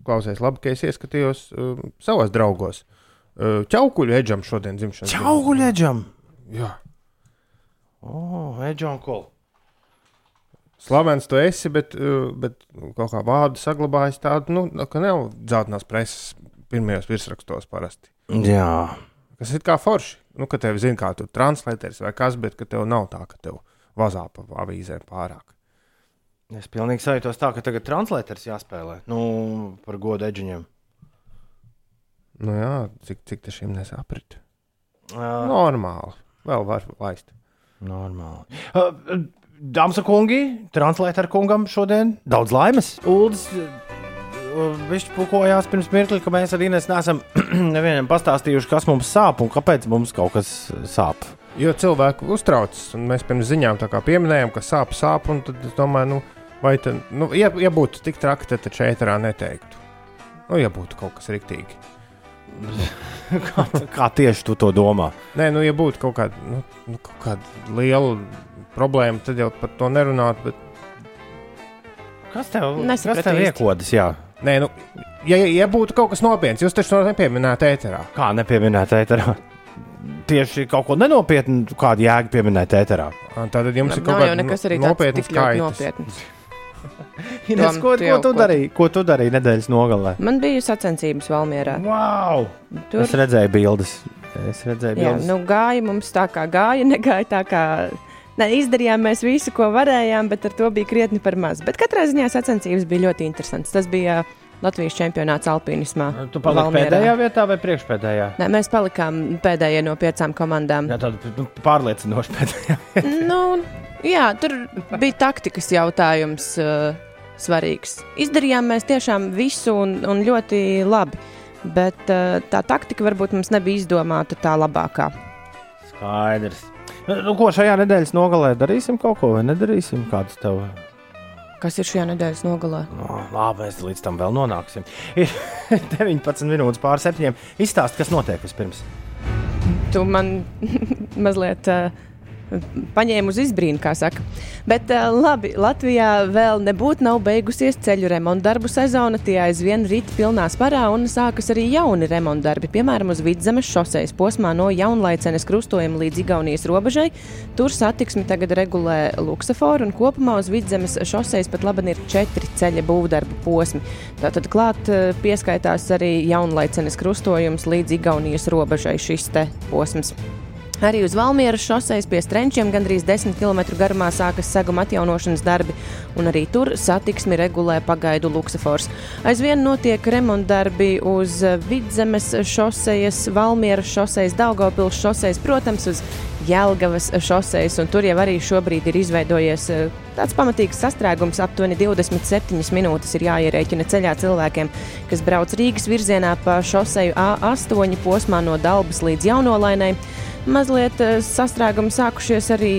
Klausies, labi, ka es ieskatījos uh, savos draugos. Uh, Čaukuļu eģam šodien dzimšanas. diena. Čauguļeģam! Jā. Oh, Eģam, kol. Slavens tu esi, bet, uh, bet kaut kā vārdu saglabājis tādu, nu, ka nav dzeltenās preses pirmajos virsrakstos parasti. Jā. Kas ir kā forši. Nu, ka tev zina, kā tu translēters vai kas, bet ka tev nav tā, ka tev vazā pa avīzēm pārāk. Es pilnīgi sajūtos tā, ka tagad translēters jāspēlē. Nu, par godu eģiņiem. Nu jā, cik, cik tas šim nesaprit. Uh, Normāli. Vēl var laist. Normāli. Uh, Dāmas un kungi, translētā ar kungam šodien daudz laimes. Uldis viņš pukojās pirms mirkli, ka mēs arī neesam nevienam pastāstījuši, kas mums sāp un kāpēc mums kaut kas sāp. Jo cilvēki uztraucas, un mēs pirms ziņām tā kā pieminējām, ka sāp, sāp, un tad es domāju, nu, vai tad, nu, ja, ja būtu tik traki, tad taču ēterā neteiktu. Nu, ja būtu kaut kas riktīgi. kā, kā tieši tu to domā? Nē, nu, ja būtu kaut kāda, nu, nu, kaut kāda liela problēma, tad jau par to nerunātu. Bet... Kas tev, Nesapratu kas tev īsti. iekodas? Jā? Nē, nu, ja, ja būtu kaut kas nopietns, jūs taču to nepieminētu ēterā. Kā nepieminēt ēterā? Tieši kaut ko nenopietnu, kādu jēgu pieminēt ēterā. Tātad jums ir kaut jau kāda nekas arī nopietna tāds ļoti skaitas. nopietns. Ines, ko, tu ko tu ko- darīji? Ko tu darīji nedēļas nogalē? Man bija sacensības Valmjerā. Wow! Tur Es redzēju bildes. Es redzēju jā, bildes. nu, gāja mums tā kā gāja, negāja tā kā. Ne, izdarījām mēs visu, ko varējām, bet ar to bija krietni par maz. Bet katrā ziņā sacensības bija ļoti interesants. Tas bija Latvijas čempionāts alpīnismā. Tu paliki Valmierā. pēdējā vietā vai priekšpēdējā? Nē, mēs palikām pēdējie no piecām komandām. Jā, tāda nu, pārliecinoša pēdējā. nu, jā, tur bija taktikas jautājums uh, svarīgs. Izdarījām mēs tiešām visu un, un ļoti labi. Bet uh, tā taktika varbūt mums nebija izdomāta tā labākā. Skaidrs. Nu, ko šajā nedēļas nogalē darīsim kaut ko vai nedarīsim? Kāds tev? Kas ir šajā nedēļas nogalē? No, labi, mēs līdz tam vēl nonāksim. Ir 19 minūtes pār septiņiem. Izstāst, kas notiek vispirms. Tu man mazliet uh, paņēmi uz izbrīnu, kā saka. Bet uh, labi, Latvijā vēl nebūtu nav beigusies ceļu remonta darbu sezona. Tie aizvien rīt pilnā sparā un sākas arī jauni remonta darbi. Piemēram, uz Vidzemes šoseis posmā no Jaunlaicenes krustojuma līdz Igaunijas robežai. Tur satiksmi tagad regulē Luksaforu un kopumā uz Vidzemes šoseis pat labi ir četri ceļa būvdarbu posmi. Tātad klāt eh, pieskaitās arī Jaunlaicenes krustojums līdz Igaunijas robežai šis posms. Arī uz Valmieras šoseis pie Strenčiem gandrīz 10 km garumā sākas seguma atjaunošanas darbi, un arī tur satiksmi regulē pagaidu luksafors. Aizvien notiek remontdarbi uz Vidzemes šosejas, Valmieras šosejas, Daugopils šosejas, protams, uz Jelgavas šosejas, un tur jau arī šobrīd ir izveidojies eh, tāds pamatīgs sastrēgums. Aptuveni 27 minūtes ir jāierēķina ceļā cilvēkiem, kas brauc Rīgas virzienā pa šoseju A8 posmā no Dalbas līdz Jaunolainai. Mazliet eh, sastrēgumi sākušies arī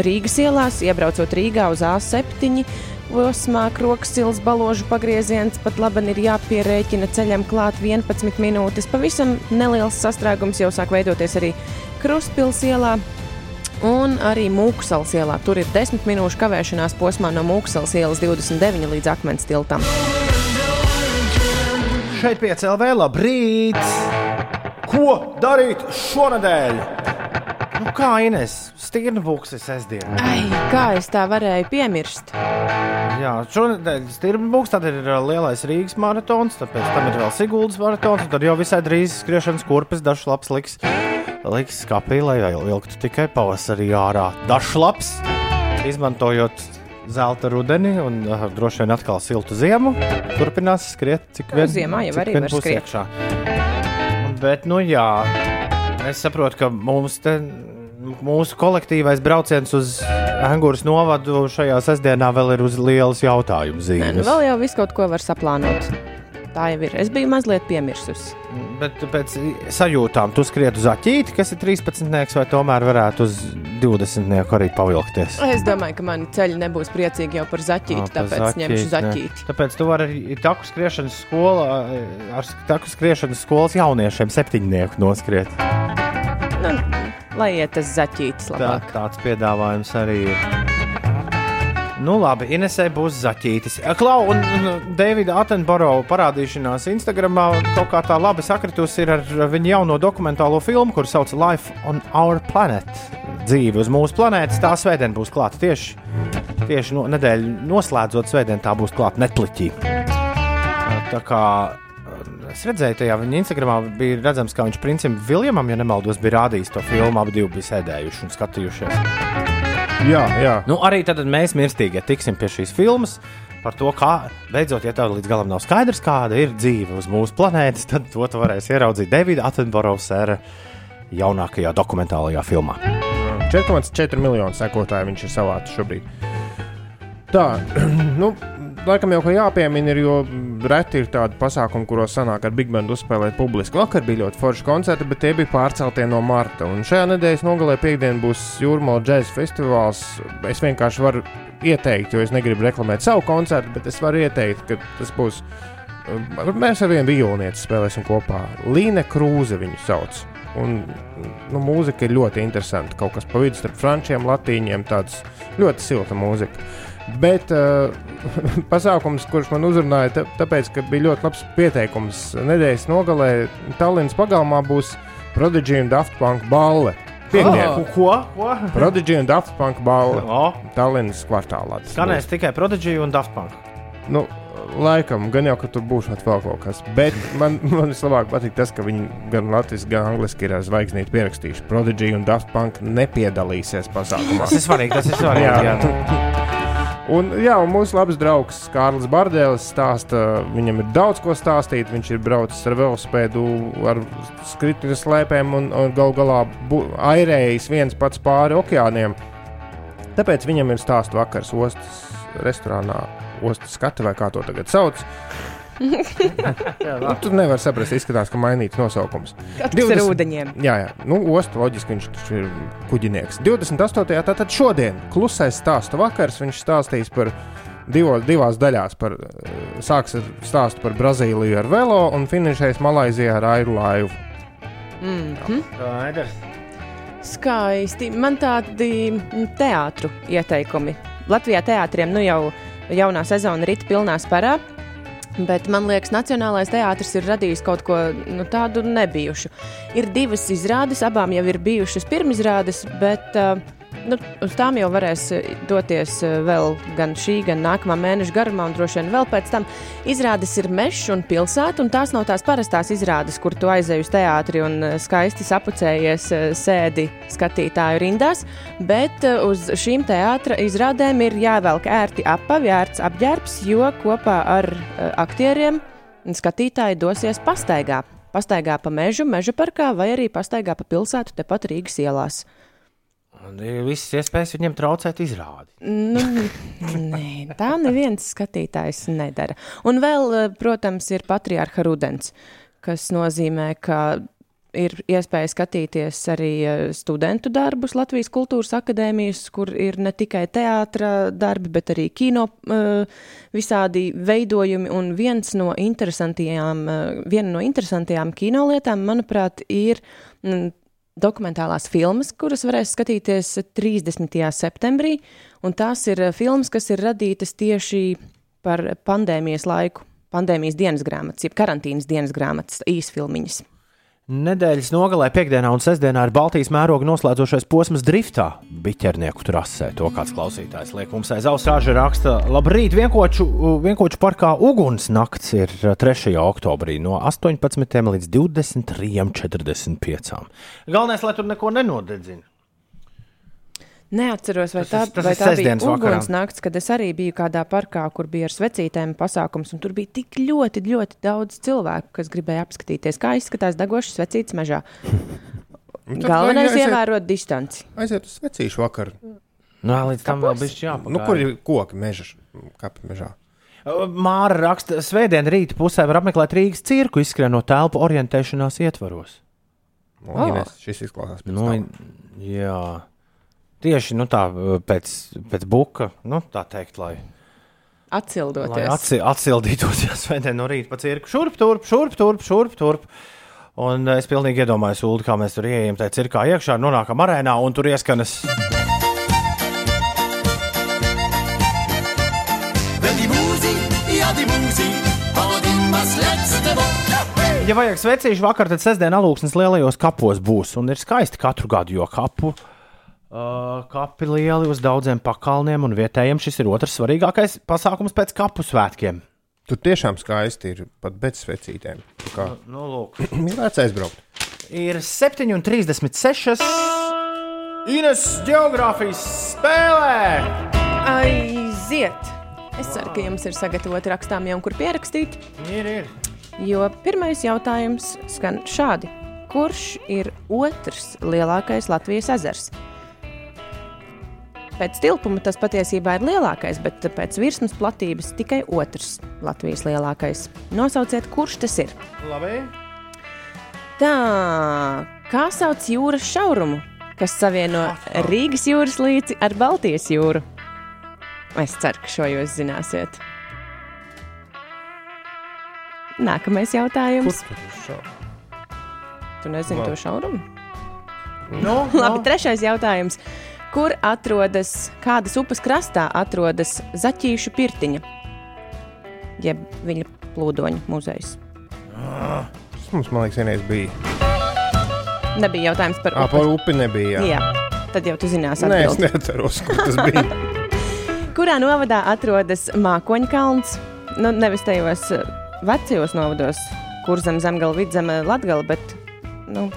Rīgas ielās, iebraucot Rīgā uz A7. Posmā krokas sils baložu pagrieziens pat labi ir jāpierēķina ceļam klāt 11 minūtes. Pavisam neliels sastrēgums jau sāk veidoties arī Krustpils ielā. Un arī Mūksels ielā. Tur ir 10 minūšu kavēšanās posmā no Mūksels ielas 29 līdz Akmens tiltam. Šeit piecēlē, labrīt! Ko darīt šonadēļ? Nu, kā Ines, stīrna būks sestdien. Ai, kā es tā varēju piemirst? Jā, šonadēļ stīrna būks, tad ir uh, lielais Rīgas maratons, tad pēc tam ir vēl Siguldas maratons, un tad jau visai drīz skriešanas kurpes dažs labs liks, liks skapī, lai vilktu tikai pavasarī ārā. Dažs labs, izmantojot zelta rudeni un uh, droši vien atkal siltu ziemu, turpinās skriet, cik Nu, vien, ziemā jau arī var skriet. iekšā. Bet, nu jā, es saprotu, ka mums te. Mūsu kolektīvais brauciens uz Angūras novadu šajā sestdienā vēl ir uz lielas jautājumu Nē, nu zīmes. vēl jau viss kaut ko var saplānot. Tā jau ir. Es biju mazliet piemirsusi. Bet pēc sajūtām tu skriet uz aķīti, kas ir 13, vai tomēr varētu uz 20 arī pavilkties. Es domāju, ka mani ceļi nebūs priecīgi jau par zaķīti, Ā, pa tāpēc ņemšu ne. zaķīti. Tāpēc tu vari arī taku skriešanas skolā, ar taku skriešanas skolas jauniešiem septiņnieku noskriet. Nu, lai iet tas zaķītis Tā, labāk. tāds piedāvājums arī ir. Nu, labi, Inesē būs zaķītis. Klau, un, Davida Attenborough parādīšanās Instagramā kaut kā tā labi sakritusi ar viņa jauno dokumentālo filmu, kur sauc Life on Our Planet. Dzīve uz mūsu planētas. Tā svētdien būs klāta tieši, tieši no, nedēļu noslēdzot svētdien, tā būs klāta Netflixī. Tā kā Es redzēju, tajā viņa Instagramā bija redzams, kā viņš princim Viljamam, ja nemaldos, bija rādījis to filmu. Abi bija sēdējuši un skatījušies. Jā, jā. Nu, arī tad mēs mirstīgie tiksim pie šīs filmas. Par to, kā beidzot, ja tev līdz galam nav skaidrs, kāda ir dzīve uz mūsu planētas, tad to tu varēsi ieraudzīt Davida Attenborough sēra jaunākajā dokumentālajā filmā. 4,4 miljonu sekotāju viņš ir savācis šobrīd. Tā, nu, laikam jau jāpiemina, ir, jo reti ir tādi pasākumi, kuros sanāk ar Big Bandu uzspēlēt publiski. Vakar bija ļoti forši koncerti, bet tie bija pārceltie no marta. Un šajā nedēļas nogalē piekdien būs Jūrmāla džēzus festivāls. Es vienkārši varu ieteikt, jo es negribu reklamēt savu koncertu, bet es varu ieteikt, ka tas būs. Mēs ar vienu violinieci spēlēsim kopā. Līne Krūze viņu sauc. Un, nu, mūzika ir ļoti interesanta. Kaut kas pa vidu starp frančiem, latīņiem, tāds ļoti silta mūzika. Bet uh, pasākums, kurš man uzrunāja, tā, tāpēc, ka bija ļoti labs pieteikums nedēļas nogalē, Tallinas pagalmā būs Prodigy un Daft Punk balle. Piektdien. Oh, ko? ko? Prodigy un Daft Punk balle. Oh. Tallinas kvartālā. Skanēs tikai Prodigy un Daft Punk. Nu, laikam, gan jau, ka tur būs vēl kaut kas. Bet man, man vislabāk patīk tas, ka viņi gan latviešu, gan angliski ir ar zvaigznīti pierakstījuši. Prodigy un Daft Punk nepiedalīsies pasākumā. Tas ir svarīgi, tas ir svarīgi. Un, jā, un mūsu labs draugs Kārlis Bardēlis stāsta, viņam ir daudz ko stāstīt. Viņš ir braucis ar velosipēdu, ar skritņu slēpēm un, un gal galā airējis viens pats pāri okeāniem. Tāpēc viņam ir stāsts vakars ostas restorānā, ostas skatu vai kā to tagad sauc. nu, tu nevari saprast, izskatās, ka mainīts nosaukums. Tas ir ūdeņiem? Jā, jā. Nu, ostu loģiski viņš taču ir kuģinieks. 28. tātad šodien klusais stāstu vakars. Viņš stāstīs par divo, divās daļās. Par, eh, sāks ar stāstu par Brazīliju ar velo un finišēs Malaizijā ar airu laivu. Mm -hmm. Skaidrs. Skaisti. Man tādi teātru ieteikumi. Latvijā teātriem nu jau jaunā sezona rīt pilnā spērā. Bet man liekas, Nacionālais teātris ir radījis kaut ko nu, tādu nebijušu. Ir divas izrādes, abām jau ir bijušas pirmizrādes, bet uh, nu, uz tām jau varēs eh, doties eh, vēl gan šī, gan nākamā mēneša garumā, un droši vien vēl pēc tam. Izrādes ir mežs un pilsēta, un tās nav tās parastās izrādes, kur tu aizej uz teātri un eh, skaisti sapucējies, sēdi skatītāju rindās, bet uz šīm teātra izrādēm ir jāvelk ērti apavi, ērts apģērbs, jo kopā ar aktieriem skatītāji dosies pastaigā. Pastaigā pa mežu, meža parkā vai arī pastaigā pa pilsētu tepat Rīgas ielās. Un ir visas iespējas viņiem traucēt izrādi. Nu, nē, tā neviens skatītājs nedara. Un vēl, eh, protams, ir patriārha rudens, kas nozīmē, ka ir iespēja skatīties arī eh, studentu darbus Latvijas Kultūras Akadēmijas, kur ir ne tikai teātras darbi, bet arī kino eh, visādi veidojumi. Un viens no interesantajām, viena no interesantajām kinolietām, manuprāt, ir mm, dokumentālās filmas, kuras varēs skatīties 30. septembrī. Tās ir eh, filmas, kas ir radītas tieši par pandēmijas laiku, pandēmijas dienas grāmatas, jeb karantīnas dienas grāmatas, īsfilmiņas. Nedēļas nogalē, piekdienā un sestdienā ir Baltijas mēroga noslēdzošais posms driftā, biķernieku trasē. To kāds klausītājs liek mums aiz auss rāža raksta. Labrīt, vienkoču, vienkoču parkā uguns nakts ir 3. oktobrī no 18. līdz 23.45. Galvenais, lai tur neko nenodedzina. Neatceros, vai Tas tā, tas vai tā bija sestdienas vakarā. uguns nakts, kad es arī biju kādā parkā, kur bija ar svecītēm pasākums, un tur bija tik ļoti, ļoti daudz cilvēku, kas gribēja apskatīties, kā izskatās degošas svecītes mežā. tad Galvenais ir ievērot distanci. Aiziet uz svecīšu vakaru. Nā, līdz tam vēl Kapos? bija jāpagaida. Nu, kur ir koki meža? Kapi mežā. Māra raksta, svētdien rīta pusē var apmeklēt Rīgas cirku, izskrienot telpu orientēšanās ietvaros. Nu, Oh. Ines, šis izklausās pēc Nu, nu, jā, tieši nu, tā, pēc, pēc buka, nu, tā teikt, lai, lai Atsildoties. atsi, atsildītos jau svētdien no rīta pa cirku. Šurp, turp, šurp, turp, šurp, turp. Un es pilnīgi iedomājos, Ulu, kā mēs tur ieejam tajā cirkā iekšā, nonākam arēnā un tur ieskanas. Ja. Ja vajag svecīšu vakar, tad sestdien alūksnes lielajos kapos būs. Un ir skaisti katru gadu, jo kapu. Uh, kapi lieli uz daudziem pakalniem un vietējiem. Šis ir otrs svarīgākais pasākums pēc kapu svētkiem. Tur tiešām skaisti ir pat bez svecītēm. Kā Nu, lūk. ir vērts aizbraukt. Ir 7,36. Ines geogrāfijas spēlē. Aiziet! Es ceru, ka jums ir sagatavoti rakstāmie un kur pierakstīt. Ir, ir. Jo pirmais jautājums skan šādi. Kurš ir otrs lielākais Latvijas ezers? Pēc tilpuma tas patiesībā ir lielākais, bet pēc virsmas platības tikai otrs Latvijas lielākais. Nosauciet, kurš tas ir? Labi. Tā, kā sauc jūras šaurumu, kas savieno Rīgas jūras līci ar Baltijas jūru? Es ceru, ka šo jūs zināsiet. Nākamais jautājums. Tu nezini Labi. to šaurumu? Nu, Labi, trešais jautājums. Kur atrodas, kādas upes krastā atrodas Zaķīšu pirtiņa? Jeb viņa plūdoņa muzejs. Tas mums, man liekas, vienreiz bija. Nebija jautājums par Ah, upi. par upi nebija. Jā. Jā, tad jau tu zināsi Nē, es neatceros, kur tas bija. Kurā novadā atrodas Mākoņa kalns? Nu, nevis tajos eh, vecajos novados, kur zem zemgala, vidzemē, latgala, bet nu,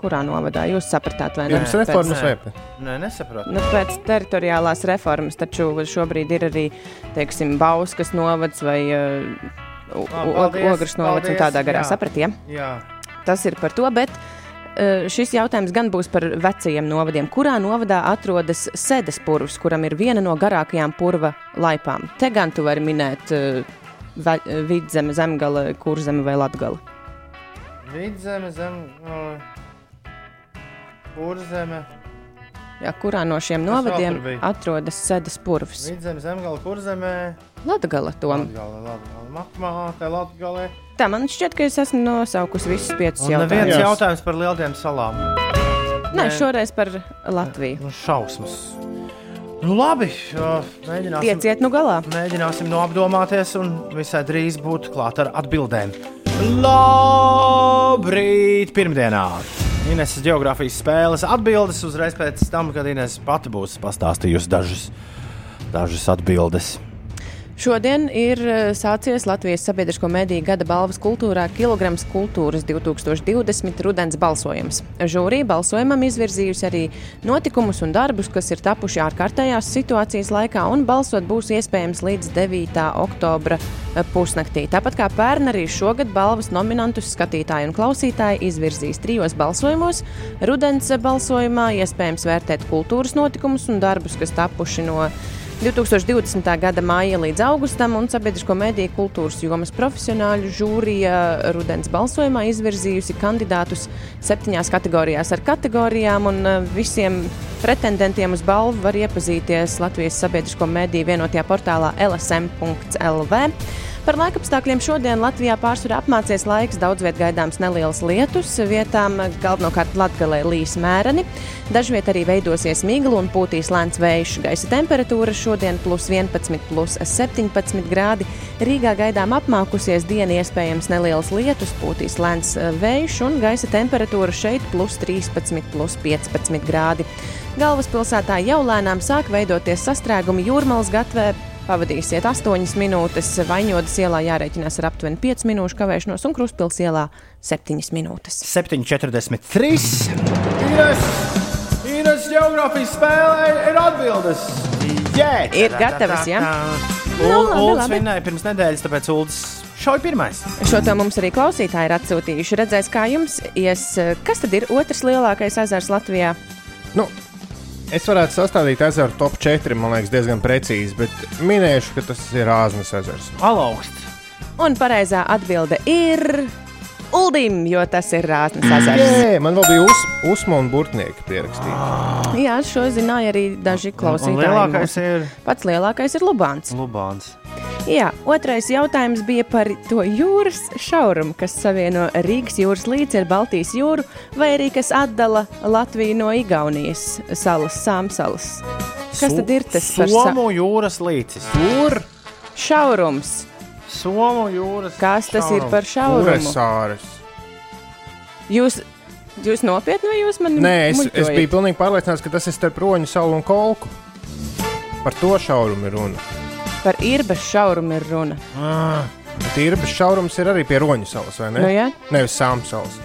kurā novadā jūs sapratāt, vai ne? Pirms reformas vai pēc? Nē, nesaprotu. Nu, pēc teritoriālās reformas, taču šobrīd ir arī teiksim, Bauskas novads vai uh, Ogres novads un tādā garā. Sapratiem? Jā. Tas ir par to, bet šis jautājums gan būs par vecajiem novadiem. Kurā novadā atrodas sēdes purvs, kuram ir viena no garākajām purva laipām? Te gan tu vari minēt uh, vidzeme, zemgala, kurzeme vai latgala. Vidzeme, zem. No, Kurzeme. Jā, kurā no šiem novadiem atrodas sēdes purvs? Vidzeme, zemgala, kurzemē. Latgala tom. Latgale, latgale, makmā, te latgale. Tā man šķiet, ka es esmu nosaukusi visus piecus Un neviens jautājumus. jautājums par lieliem salām. Nē, šoreiz par Latviju. Nu, šausmas. Nu, labi, mēģināsim. Tieciet nu galā. Mēģināsim noapdomāties un visai drīz būt klāt ar atbildēm. Labrīt! Pirmdienā! Ineses geogrāfijas spēles atbildes uzreiz pēc tam, kad Ines pati būs pastāstījusi dažas, dažas atbildes. Šodien ir eh, sācies Latvijas sabiedrisko mediju gada balvas kultūrā Kilograms kultūras 2020 rudens balsojums. Žūrija balsojumam izvirzījusi arī notikumus un darbus, kas ir tapuši ārkārtējās situācijas laikā, un balsot būs iespējams līdz 9. oktobra eh, pusnaktī. Tāpat kā pērn arī šogad balvas nominantus skatītāji un klausītāji izvirzīs trijos balsojumos. Rudens balsojumā iespējams vērtēt kultūras notikumus un darbus, kas tapuši no 2020. gada māja līdz augustam, un sabiedrisko mediju kultūras jomas profesionāļu žūrija rudens balsojumā izvirzījusi kandidātus septiņās kategorijās ar kategorijām, un eh, visiem pretendentiem uz balvu var iepazīties Latvijas sabiedrisko mediju vienotajā portālā lsm.lv. Par laikapstākļiem šodien Latvijā pārsvarā apmācies laiks, daudz vietā gaidāms neliels lietus, vietām galvenokārt Latvijā līs mēreni. Dažviet arī veidosies migla un pūtīs lēns vējš. Gaisa temperatūra šodien plus 11, plus 17 grādi. Rīgā gaidām apmākusies diena, iespējams neliels lietus, pūtīs lēns eh, vējš un gaisa temperatūra šeit plus 13, plus 15 grādi. Galvaspilsētā jau lēnām sāk veidoties sastrēgumi jūrmālas gatavē. Pavadīsiet 8 minūtes, Vaņodas ielā jārēķinās ar aptuveni 5 minūšu kavēšanos, un Kruspils ielā 7 minūtes. 7,43. Ines, Ines geogrāfijas spēlē ir atbildes. Yeah. Ir gatavas, ja? Nu, Ul- labi, Ulds labi. vinnēja pirms nedēļas, tāpēc Ulds šauj pirmais. Šo to mums arī klausītāji ir atsūtījuši. Redzēs, kā jums ies. Kas tad ir otrs lielākais ezers Latvijā? Nu, es varētu sastādīt ezeru top 4, man liekas, diezgan precīzi, bet minēšu, ka tas ir Āznas ezers. Alaugsts. Un pareizā atbilde ir Uldim, jo tas ir Rāznas ezers. Jē, man vēl bija uz, uzma un burtnieki pierakstīti. Jā, šo zināja arī daži Un klausītāji. lielākais mūsu. ir Pats lielākais ir Lubāns. Lubāns. Jā, otrais jautājums bija par to jūras šaurumu, kas savieno Rīgas jūras līci ar Baltijas jūru, vai arī kas atdala Latviju no Igaunijas salas, Sāmsalas. Kas tad ir tas par sa- Somu jūras līcis. Tur šaurums. Somu jūras Kas tas ir par šaurumu? Uresāres. Jūs, jūs nopietni vai jūs man Nē, es, es muļķojat? biju pilnīgi pārliecināts, ka tas ir starp roņu salu un kolku. Par to šaurumu ir runa. Par īrbas šaurumu ir runa. Ah, Bet īrbas šaurums ir arī pie Roņu salas, vai ne? Nu, jā. Nevis Sāmu salas.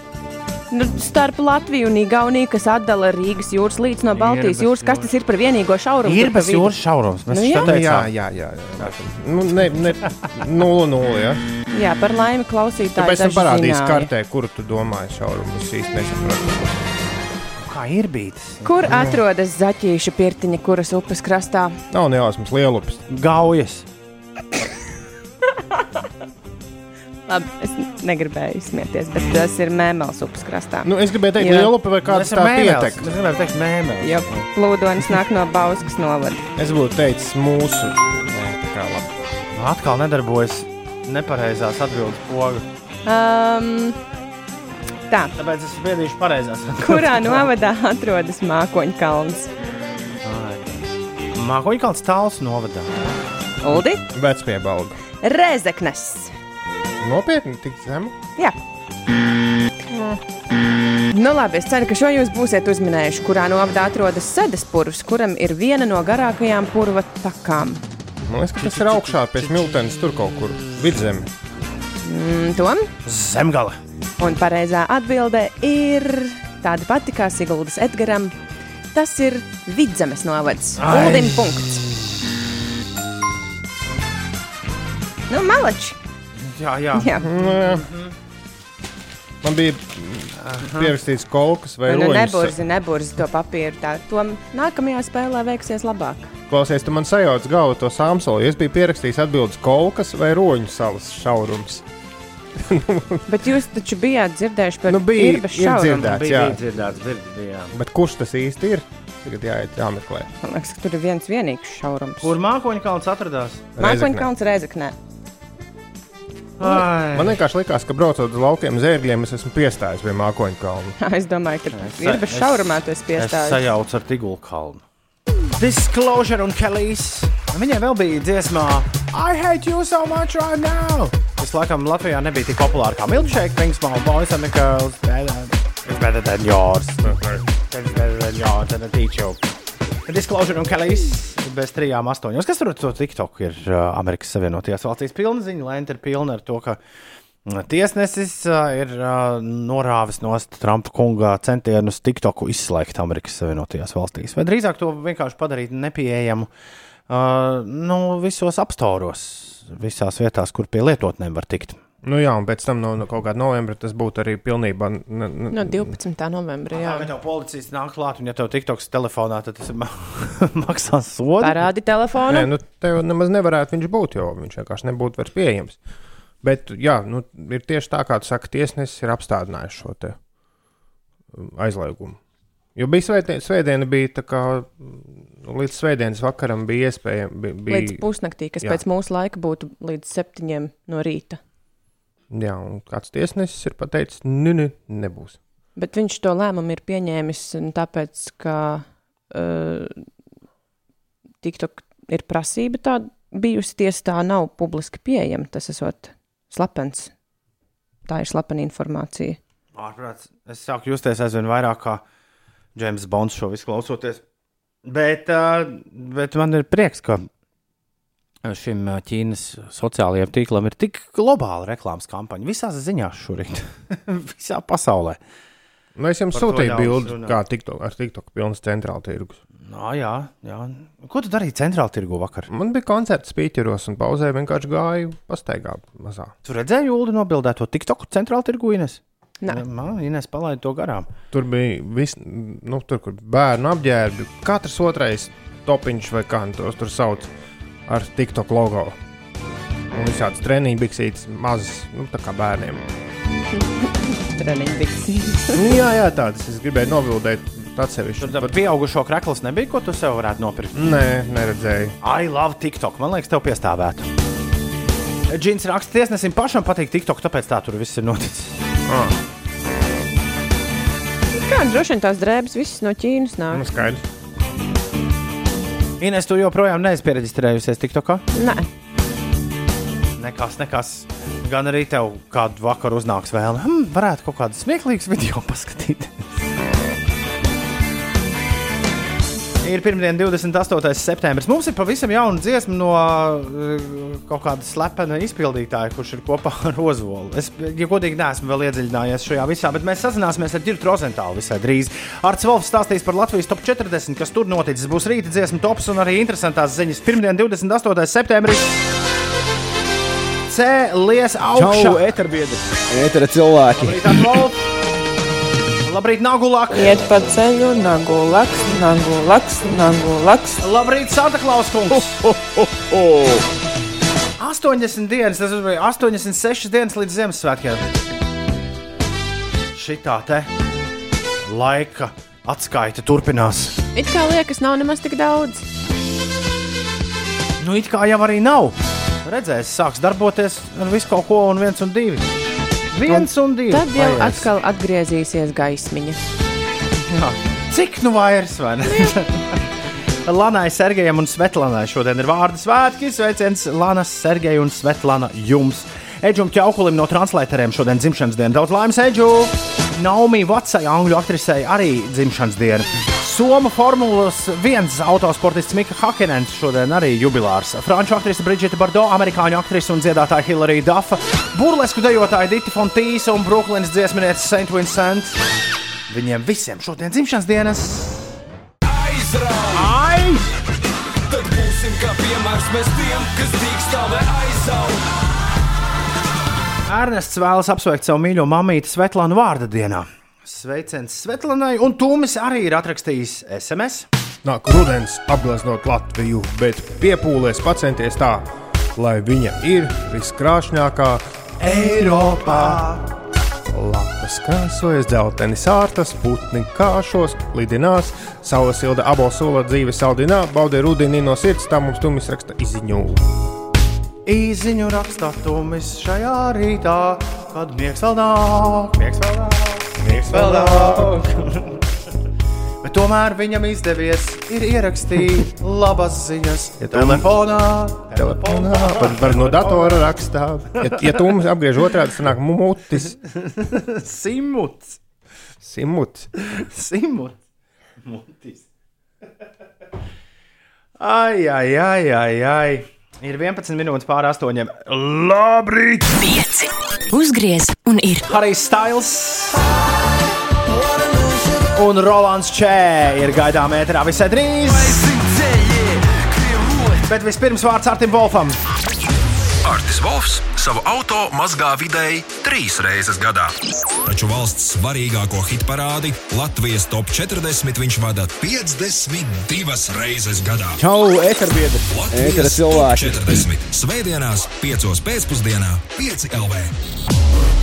Nu, starp Latviju un Igauniju, kas atdala Rīgas jūras līdz no Baltijas jūras, kas tas ir par vienīgo šaurumu? Ir bez jūras šaurums. Mēs Nu, nu, jā. jā. Jā, jā, jā. jā. Nu, ne, ne, nulli, nulli, ja. Jā, par laimi klausītāji. Tāpēc parādīs zināja. kartē, kuru tu domāji šaurumu. Es īsti nesaprotu. Kā ir bijis? Kur atrodas zaķīša pirtiņa, kuras upes krastā? Nav nejausmas lielupes. Gaujas. Labi, es negribēju izsmieties, bet tas ir mēmels upes krastā. Nu, es gribēju teikt, Jo- lielupe vai kāds tā pietek. Mēs gribējām teikt mēmēs. Jo plūdonis nāk no Bauskas novada. Es būtu teicis mūsu. Nē, tā kā labi. Atkal nedarbojas nepareizās atbildes poga. Um, tā, Tāpēc es spiedīšu pareizās. kurā novadā atrodas Mākoņkalns? Mākoņkalns tāls novadā. Uldi? Vecpiebalga. Rezeknes. Nopietni, tik zemu. Jā. Nu, labi, es ceru, ka šo jūs būsiet uzminējuši, kurā novadā atrodas Sedespurvs, kuram ir viena no garākajām purva takām. Man liekas, ka tas ir augšā pie smiltenes, tur kaut kur vidzemē. Mm, Tom? Zemgala. Un pareizā atbilde ir tāda pati kā Siguldas Edgaram. Tas ir vidzemes novads. Uldim punkts. Nu, malači. Jā, jā. Jā. Nu, Man bija pierakstīts kolkas vai Nu, neburzi, neburzi to papīru. Tā, to nākamajā spēlē veiksies labāk. Klausies, tu man sajauc galvu to sāmsolu. Es biju pierakstījis atbildes kolkas vai roņu salas šaurums. Bet jūs taču bijāt dzirdējuši par Nu, bija- ir dzirdēts. Bija, jā. bija dzirdēts, bija, jā. Bet kurš tas īsti ir? Tagad jāiet, jāmeklē. Man liekas, ka tur ir viens vienīgs šaurums. Kur mākoņkalns atradās? Mākoņkalns Reizeknē. Ai. Man vienkārši likās, ka braucot uz laukiem zērgļiem, es esmu piestājis pie mākoņu kalna. Es domāju, ka Es- Irbas es- šaurumā tu esi Es piestājis. sajaucu ar Tigulu kalnu. Disclosure un Kelijs. Viņai vēl bija dziesmā I hate you so much right now. Tas laikam Latvijā nebija tik populāra kā Milkshake, Pink Small Boys and the Girls. Better, it's better than yours. It's better than yours and a teacher. Disclosure un Kelijs bez trijām astoņos. Kas tur ar to TikTok ir uh, Amerikas Savienotajās valstīs? Pilna ziņa, lēna ir pilna ar to, ka mm, Tiesnesis uh, ir uh, norāvis no Trumpa kunga centienus TikToku izslēgt Amerikas Savienotajās valstīs. Vai drīzāk to vienkārši padarīt nepieejamu uh, nu, visos apstāros, visās vietās, kur pie lietotnēm var tikt. Nu jā, un pēc tam no, no kaut kāda novembra tas būtu arī pilnībā. No 12. novembra. Jā, bet tev policijas nāk klāt, un ja tev TikToks telefonā, tad tas ma maksās sodu. Parādi telefonu. Nē, nu, tev nemaz nevarētu viņš būt, jo viņš vienkārši nebūtu vairs pieejams. Bet, jā, nu, ir tieši tā, kā tu saki, tiesnesis ir apstādinājis šo um, aizliegumu. Jo bija svētdiena, svētdiena bija tā kā nu, līdz svētdienas vakaram bija iespējams. Bija, bija, Līdz pusnaktī, kas jā. pēc mūsu laika būtu līdz septiņiem no rīta. Jā, un kāds tiesnesis ir pateicis, nu, nu, nebūs. Bet viņš to lēmumu ir pieņēmis tāpēc, ka uh, TikTok ir prasība tāda bijusi tiesa, tā nav publiski pieejama. Tas esot slepens. Tā ir slepena informācija. Ārprāts, es sāku justies aizvien vairāk kā James Bonds šo visu klausoties. Bet, bet man ir prieks, ka šim Ķīnas sociālajiem tīklam ir tik globāla reklāmas kampaņa. Visās ziņās šorīt, visā pasaulē. Nu, es jums Par sūtīju bildi, kā TikTok, ar TikTok pilns centrāla tirgus. Nā, jā, jā. Ko tu darīji centrālā tirgu vakar? Man bija koncerts spīķeros un pauzē vienkārši gāju pastaigā mazā. Tu redzēji, Ulu nobildēto TikTok centrālā tirgu Ines? Nē. Man Ines palaida to garām. Tur bija viss, nu, tur, kur bērnu apģērbi. Katrs otrais topiņš vai kā tos tur sauc ar TikTok logo. Un visādas treniņu biksītes, mazas, nu, tā kā bērniem. Treniņu biksītes. Nu, jā, jā, tādas es gribēju novildēt atsevišķi. Tur pieaugušo krekls nebija, ko tu sev varētu nopirkt. Nē, neredzēju. I love TikTok. Man liekas, tev piestāvētu. Džins raksta, tiesnesim pašam patīk TikTok, tāpēc tā tur viss ir noticis. Ah, Kā droši vien tās drēbes visas no Ķīnas nu, nāk? skaidrs. Ines, tu joprojām neesi pieregistrējusies TikTokā? Nē, Nekas, nekas. Gan arī tev kādu vakaru uznāks vēlme. Hmm, varētu kaut kādu smieklīgu video paskatīt. Ir pirmdiena, 28. septembris. Mums ir pavisam jauna dziesma no uh, kaut kāda slepena izpildītāja, kurš ir kopā ar Ozolu. Es, ja godīgi, neesmu vēl iedziļinājies šajā visā, bet mēs sazināsimies ar Dirtu Rozentālu visai drīz. Arts Volfs stāstīs par Latvijas top 40, kas tur noticis. Būs rīta dziesma tops un arī interesantās ziņas. Pirmdiena, 28. septembris. Cēlies augšā. Čau, eterbiedri! Etera cilvēki! Labrīt! Labrīt, Nagulāk! Iet pa ceļu, nagu laks, nagu laks, nagu laks. Labrīt, Santa Klaus kungs! Ho, ho, ho. 80 dienas, tas bija 86 dienas līdz Ziemassvētkiem. Šitā te laika atskaita turpinās. It kā liekas, nav nemaz tik daudz. Nu, it kā jau arī nav. Redzēs, sāks darboties ar visu kaut ko, un viens un divi. Viens un divi. Tad jau Paies. atkal atgriezīsies gaismiņa. Jā. Cik nu vairs, vai ne? Lanai, Sergejam un Svetlanai šodien ir vārdu svētki. Sveiciens Lanas, Sergeja un Svetlana jums. Edžam Čaukulim no translēteriem šodien dzimšanas diena. Daudz laimes, Edžu! Naomi Vatsai, angļu aktrisei, arī dzimšanas diena. Soma Formulas 1 autosportists Mika Hakenens šodien arī jubilārs. Franču aktrise Brigita Bardo, amerikāņu aktrise un dziedātāja Hilary Duffa, burlesku dejotāja Dita Fontīsa un Brooklynas dziesminieca St. Vincent. Viņiem visiem šodien dzimšanas dienas. Ai! Tad būsim kā piemērs mēs tiem, kas dīkstāvē aizaug. Ernests vēlas apsveikt savu mīļo mamīti Svetlānu vārda dienā. Sveiciens Svetlanai, un Tūmis arī ir atrakstījis SMS. Nāk rudens apgleznot Latviju, bet piepūlēs pacenties tā, lai viņa ir viskrāšņākā Eiropā. Lapas krāsojas, dzelteni sārtas, putni kāšos, lidinās, saules silda abosola dzīve saldinā, baudē rudeni no sirds, tā mums tumis raksta izziņu. Īziņu rakstā Tūmis šajā rītā, kad miegs vēl nāk, miegs vēl nāk, miegs vēl nāk. Bet tomēr viņam izdevies ir ierakstīt labas ziņas. Ja telefonā, Telefonā, var, var no datora rakstā. Ja, ja tu mums apgriež otrādi, tad nāk mutis. Simuts. Simuts. Simuts. Mutis. Ai, ai, ai, ai, ai. Ir 11 minūtes pār 8. Labrīt! 5. Uzgriez un ir. Harijs Stails un Rolands Čē ir gaidām ēterā visai drīz. Bet vispirms vārds Artim Volfam. Artis Volfs savu auto mazgā vidēji trīs reizes gadā. Taču valsts svarīgāko hitparādi Latvijas top 40 viņš vada 52 reizes gadā. Čau, eterbiedri! Etera cilvēki! 40. Svētdienās, 5. pēcpusdienā, 5 LV.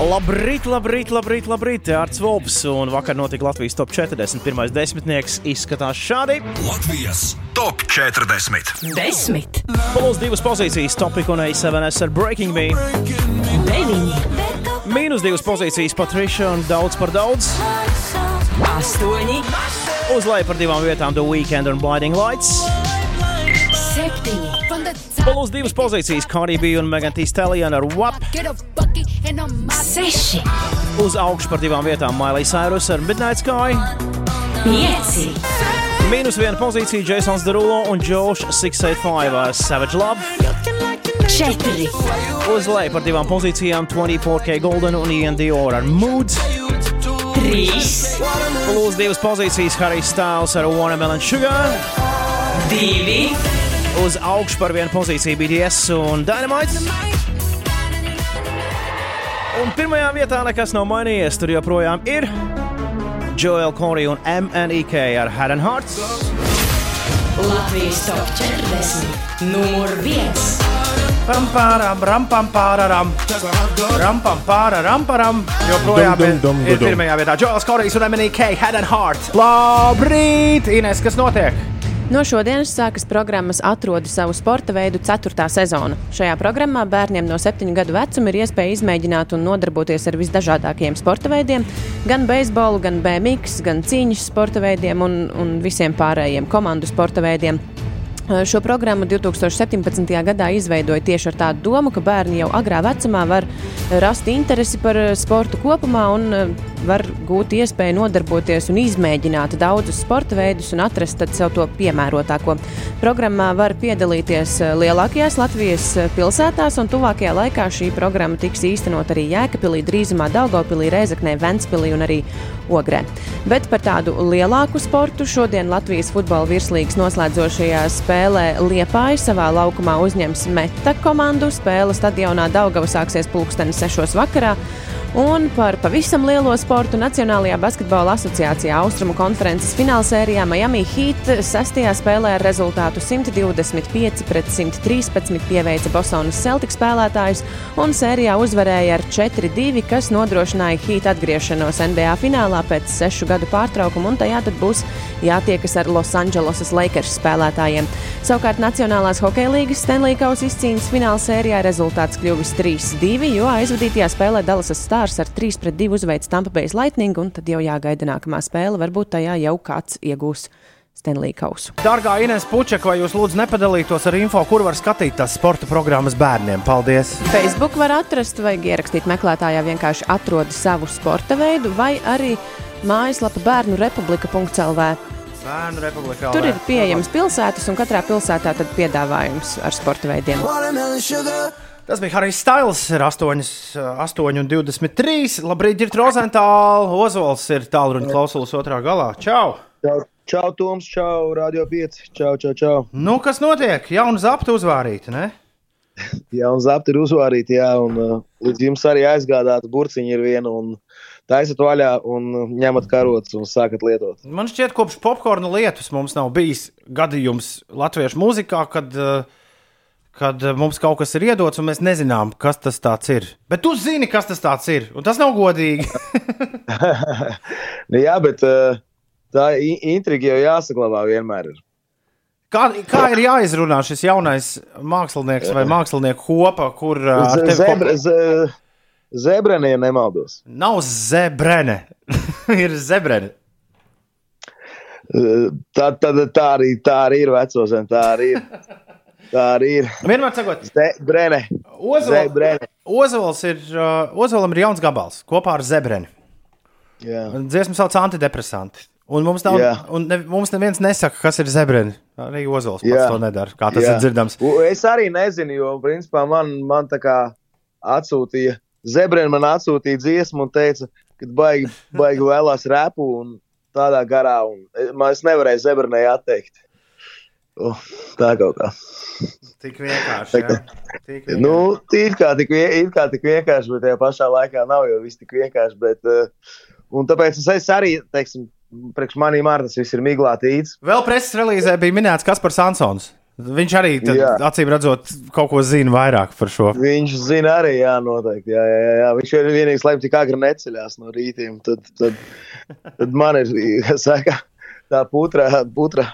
Labrīt, labrīt, labrīt, labrīt. Arts Volps un vakar notika Latvijas top 40. Pirmais desmitnieks izskatās šādi. Latvijas top 40. 10. Plus divas pozīcijas, Topik un A7S ar Breaking Me. 9. Mīnus divas pozīcijas, Patricia un daudz par daudz. 8. Uz leju par divām vietām, The Weekend un Blinding Lights. 7. Plus divas pozīcijas, Cardi B un Megan Thee Stallion ar WAP. 6. Uz augšu par divām vietām, Miley Cyrus ar Midnight Sky. 5. Mīnus viena pozīcija, Jasons Derulo un Josh 685 ar Savage Love. 4. Uz leju par divām pozīcijām, 24K Golden un Ian Dior ar Mood. 3. Plus divas pozīcijas, Harijs Styles ar Watermelon Sugar. 2. Uz augšu par vienu pozīciju BTS un Dynamite. Un pirmajā vietā nekas nav mainījies. Tur joprojām ir Joel Corey un MNEK ar Head and Hearts. Latvijas top 40. Numur 1. Pam, pāram, ram, pam, pāraram. Ram, pam, pāraram, param. Joprojām Dum, ir, dum, dum, ir dum. pirmajā vietā. Joels Korejs un MNK Head and Heart. Labrīt! Ines, kas notiek? No šodienas sākas programmas Atrodi savu sporta veidu 4. sezona. Šajā programmā bērniem no 7 gadu vecuma ir iespēja izmēģināt un nodarboties ar visdažādākajiem sporta veidiem, gan beisbolu, gan BMX, gan cīņas sporta veidiem un, un visiem pārējiem komandu sporta veidiem. Šo programmu 2017. gadā izveidoja tieši ar tādu domu, ka bērni jau agrā vecumā var rast interesi par eh, sportu kopumā un eh, var gūt iespēju nodarboties un izmēģināt daudzus sporta veidus un atrast sev to piemērotāko. Programmā var piedalīties eh, lielākajās Latvijas pilsētās, un tuvākajā laikā šī programma tiks īstenot arī Jēkabpilī, drīzumā Daugopilī, Reizeknē, Ventspilī un arī Ogrē. Bet par tādu lielāku sportu šodien Latvijas futbola virslīgas noslēdzošajā spēlē Liepāja savā laukumā uzņems Meta komandu. Spēle stadionā Daugava sāksies pulksteni 6. vakarā. Un par pavisam lielo sportu Nacionālajā basketbola asociācijā Austrumu konferences finālsērijā Miami Heat sestajā spēlē ar rezultātu 125 pret 113 pieveica Bostonas Celtics spēlētājus un sērijā uzvarēja ar 4-2, kas nodrošināja Heat atgriešanos NBA finālā pēc sešu gadu pārtraukuma, un tajā tad būs jātiekas ar Losandželosas Lakers spēlētājiem. Savukārt Nacionālās hokeja līgas Stanley Kausa izcīņas finālsērijā rezultāts kļuvis 3-2, jo aizvadītajā spēlē Dallasas Stars ar 3-2 uzveic Tampa Bay Lightning, un tad jau jāgaida nākamā spēle. Varbūt tajā jau kāds iegūs Stanley Kausu. Dārgā Inês Puķeka, vai jūs lūdzu nepadalītos ar info, kur var skatīt tās sporta programmas bērniem? Paldies! Facebook var atrast, vai ierakstīt meklētājā vienkārši atrod savu sporta veidu, vai arī mājaslapa bērnu republika.lv. Bērnu republikā. Tur ir pieejams pilsētas, un katrā pilsētā tad piedāvājums ar sporta veidiem. Tas bija Harijs Stails, ir 8, 8 un 23. Labrīt, ir Rozentāla. Ozols ir tālruņa klausulas otrā galā. Čau! Čau, čau Toms, čau, Radio 5. Čau, čau, čau. Nu, kas notiek? Jauna zapta uzvārīta, ne? Jā, un zapti ir uzvārīti, jā, un uh, līdz jums arī aizgādāta burciņa ir viena, un taisat vaļā un ņemat karotes un sākat lietot. Man šķiet, kopš popkorna lietus mums nav bijis gadījums latviešu mūzikā, kad, uh, kad uh, mums kaut kas ir iedots, un mēs nezinām, kas tas ir. Bet tu zini, kas tas ir, un tas nav godīgi. nu, jā, bet uh, tā intriga jau jāsaglabā vienmēr. Ir. Kā, kā ir jāizrunā šis jaunais mākslinieks vai mākslinieku kopa, kur ar tevi Zebra, ze, zebrenie nemaldos. nav zebrene, ir zebrene. Tā, tā, tā, arī, tā arī ir vecozem, tā arī ir. Tā arī ir. Vienmēr sakot, Zebrene. Ozols ir, Ozolam ir jauns gabals kopā ar zebreni. Jā. Dziesmu sauc antidepresanti. Un mums, nav, Jā. un ne, mums neviens nesaka, kas ir zebreni. Arī Ozols pats Jā. to nedara. Kā tas Jā. ir dzirdams? Es arī nezinu, jo principā man, man tā kā atsūtīja, Zebrēna man atsūtīja dziesmu un teica, ka baigi, baigi vēlās repu un tādā garā. Un e- man es nevarēju Zebrēnai atteikt. Uh, tā kaut kā. Tik vienkārši. Jā. Tik vienkārši. Nu, it kā tik, vie- it kā tik vienkārši, bet tajā pašā laikā nav jau viss tik vienkārši. Bet, uh, un tāpēc es, es arī, teiksim, priekš manīm arī tas viss ir miglātīts. Vēl preses relīzē bija minēts Kaspars Ansons. Viņš arī, tad, acīm redzot, kaut ko zina vairāk par šo. Viņš zina arī, jā, noteikti. Jā, jā, jā. Viņš ir vienīgais, lai tik agri neceļās no rītiem. Tad, tad, tad man ir kas saka, tā putra. putra.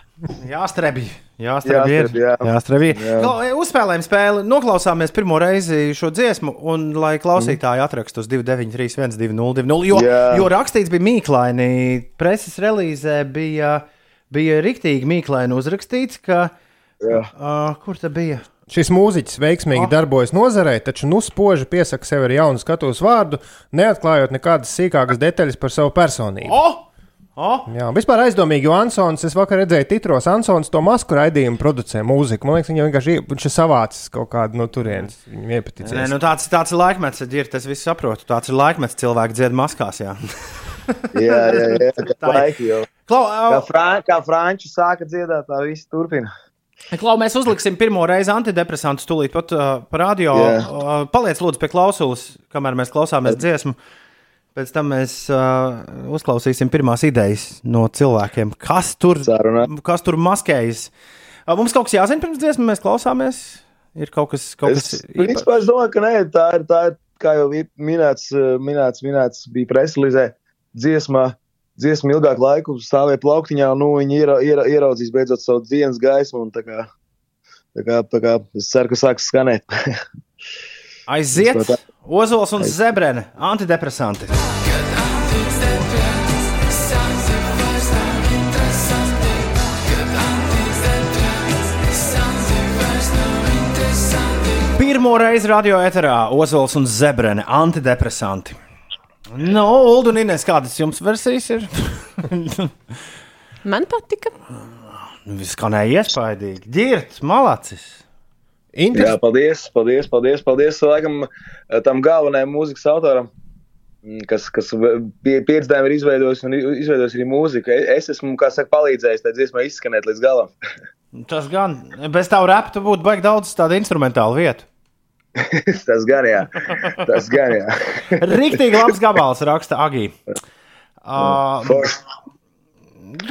Jāstrebj. Jāstrebj. Jāstrebj, jā. Jāstrebj. Jā. Kla- Uzspēlējam spēli, noklausāmies pirmo reizi šo dziesmu, un lai klausītāji atrakstu uz 293, 120, jo, Jā. jo rakstīts bija mīklaini. Preses relīzē bija, bija riktīgi mīklaini uzrakstīts, ka. Uh, kur tā bija? Šis mūziķis veiksmīgi oh. darbojas nozarē, taču nu spoži piesaka sev ar jaunu skatuves vārdu, neatklājot nekādas sīkākas detaļas par savu personību. Oh! Oh! Jā, vispār aizdomīgi, jo Ansons, es vakar redzēju titros, Ansons to masku raidījumu producē mūziku. Man liekas, viņš vienkārši ie- viņš ir savācis kaut kādu no turienes. Viņam iepatīcies. Nē, nu tāds, tāds ir laikmets, ir tas viss saprotu. Tāds ir laikmets, cilvēki dzied maskās. Jā, Jā, jā, jā. Tā laiki jau. Klau, Kā, fran, kā franči sāka dziedāt, tā viss turpina. Klau, mēs uzliksim pirmo reizi antidepresantu stulīt pat uh, par radio. Jā. Uh, paliec lūdzu pie klausulas, kamēr mēs klausāmies dziesmu. Pēc tam mēs uh, uzklausīsim pirmās idejas no cilvēkiem, kas tur, kas tur maskējas. Uh, mums kaut kas jāzina pirms dziesmas, mēs klausāmies. Ir kaut kas, kaut kas Es, principā, es domāju, ka nē, tā ir, tā ir kā jau minēts, minēts, minēts bija preslīzē, dziesmā. Dziesma ilgāku laiku stāvēja plauktiņā, un nu, viņi iera, iera, ieraudzīs beidzot savu dienas gaismu. un Tā kā, tā kā, tā kā es ceru, ka sāks skanēt. Aiziet, Ozols un Zebrene, antidepresanti. Pirmo reizi radio eterā Ozols un Zebrene, antidepresanti. Nu, Ulu un Inês, kādas jums versijas ir? Man patika. Nu, skanēja iespaidīgi. Girts, malacis. Jā, paldies, paldies, paldies, paldies laikam, eh, tam galvenajam mūzikas autoram, mm, kas, kas pie, piecdēm ir izveidojis un izveidojis arī mūziku. E- Es esmu, kā saka, palīdzējis tai dziesmai izskanēt līdz galam. Tas gan, bez tā rapa, tu būtu baigi daudz tādu instrumentālu vietu. Tas gan, jā. Tas gan, jā. Rīktīgi labs gabals, raksta Agī. Uh,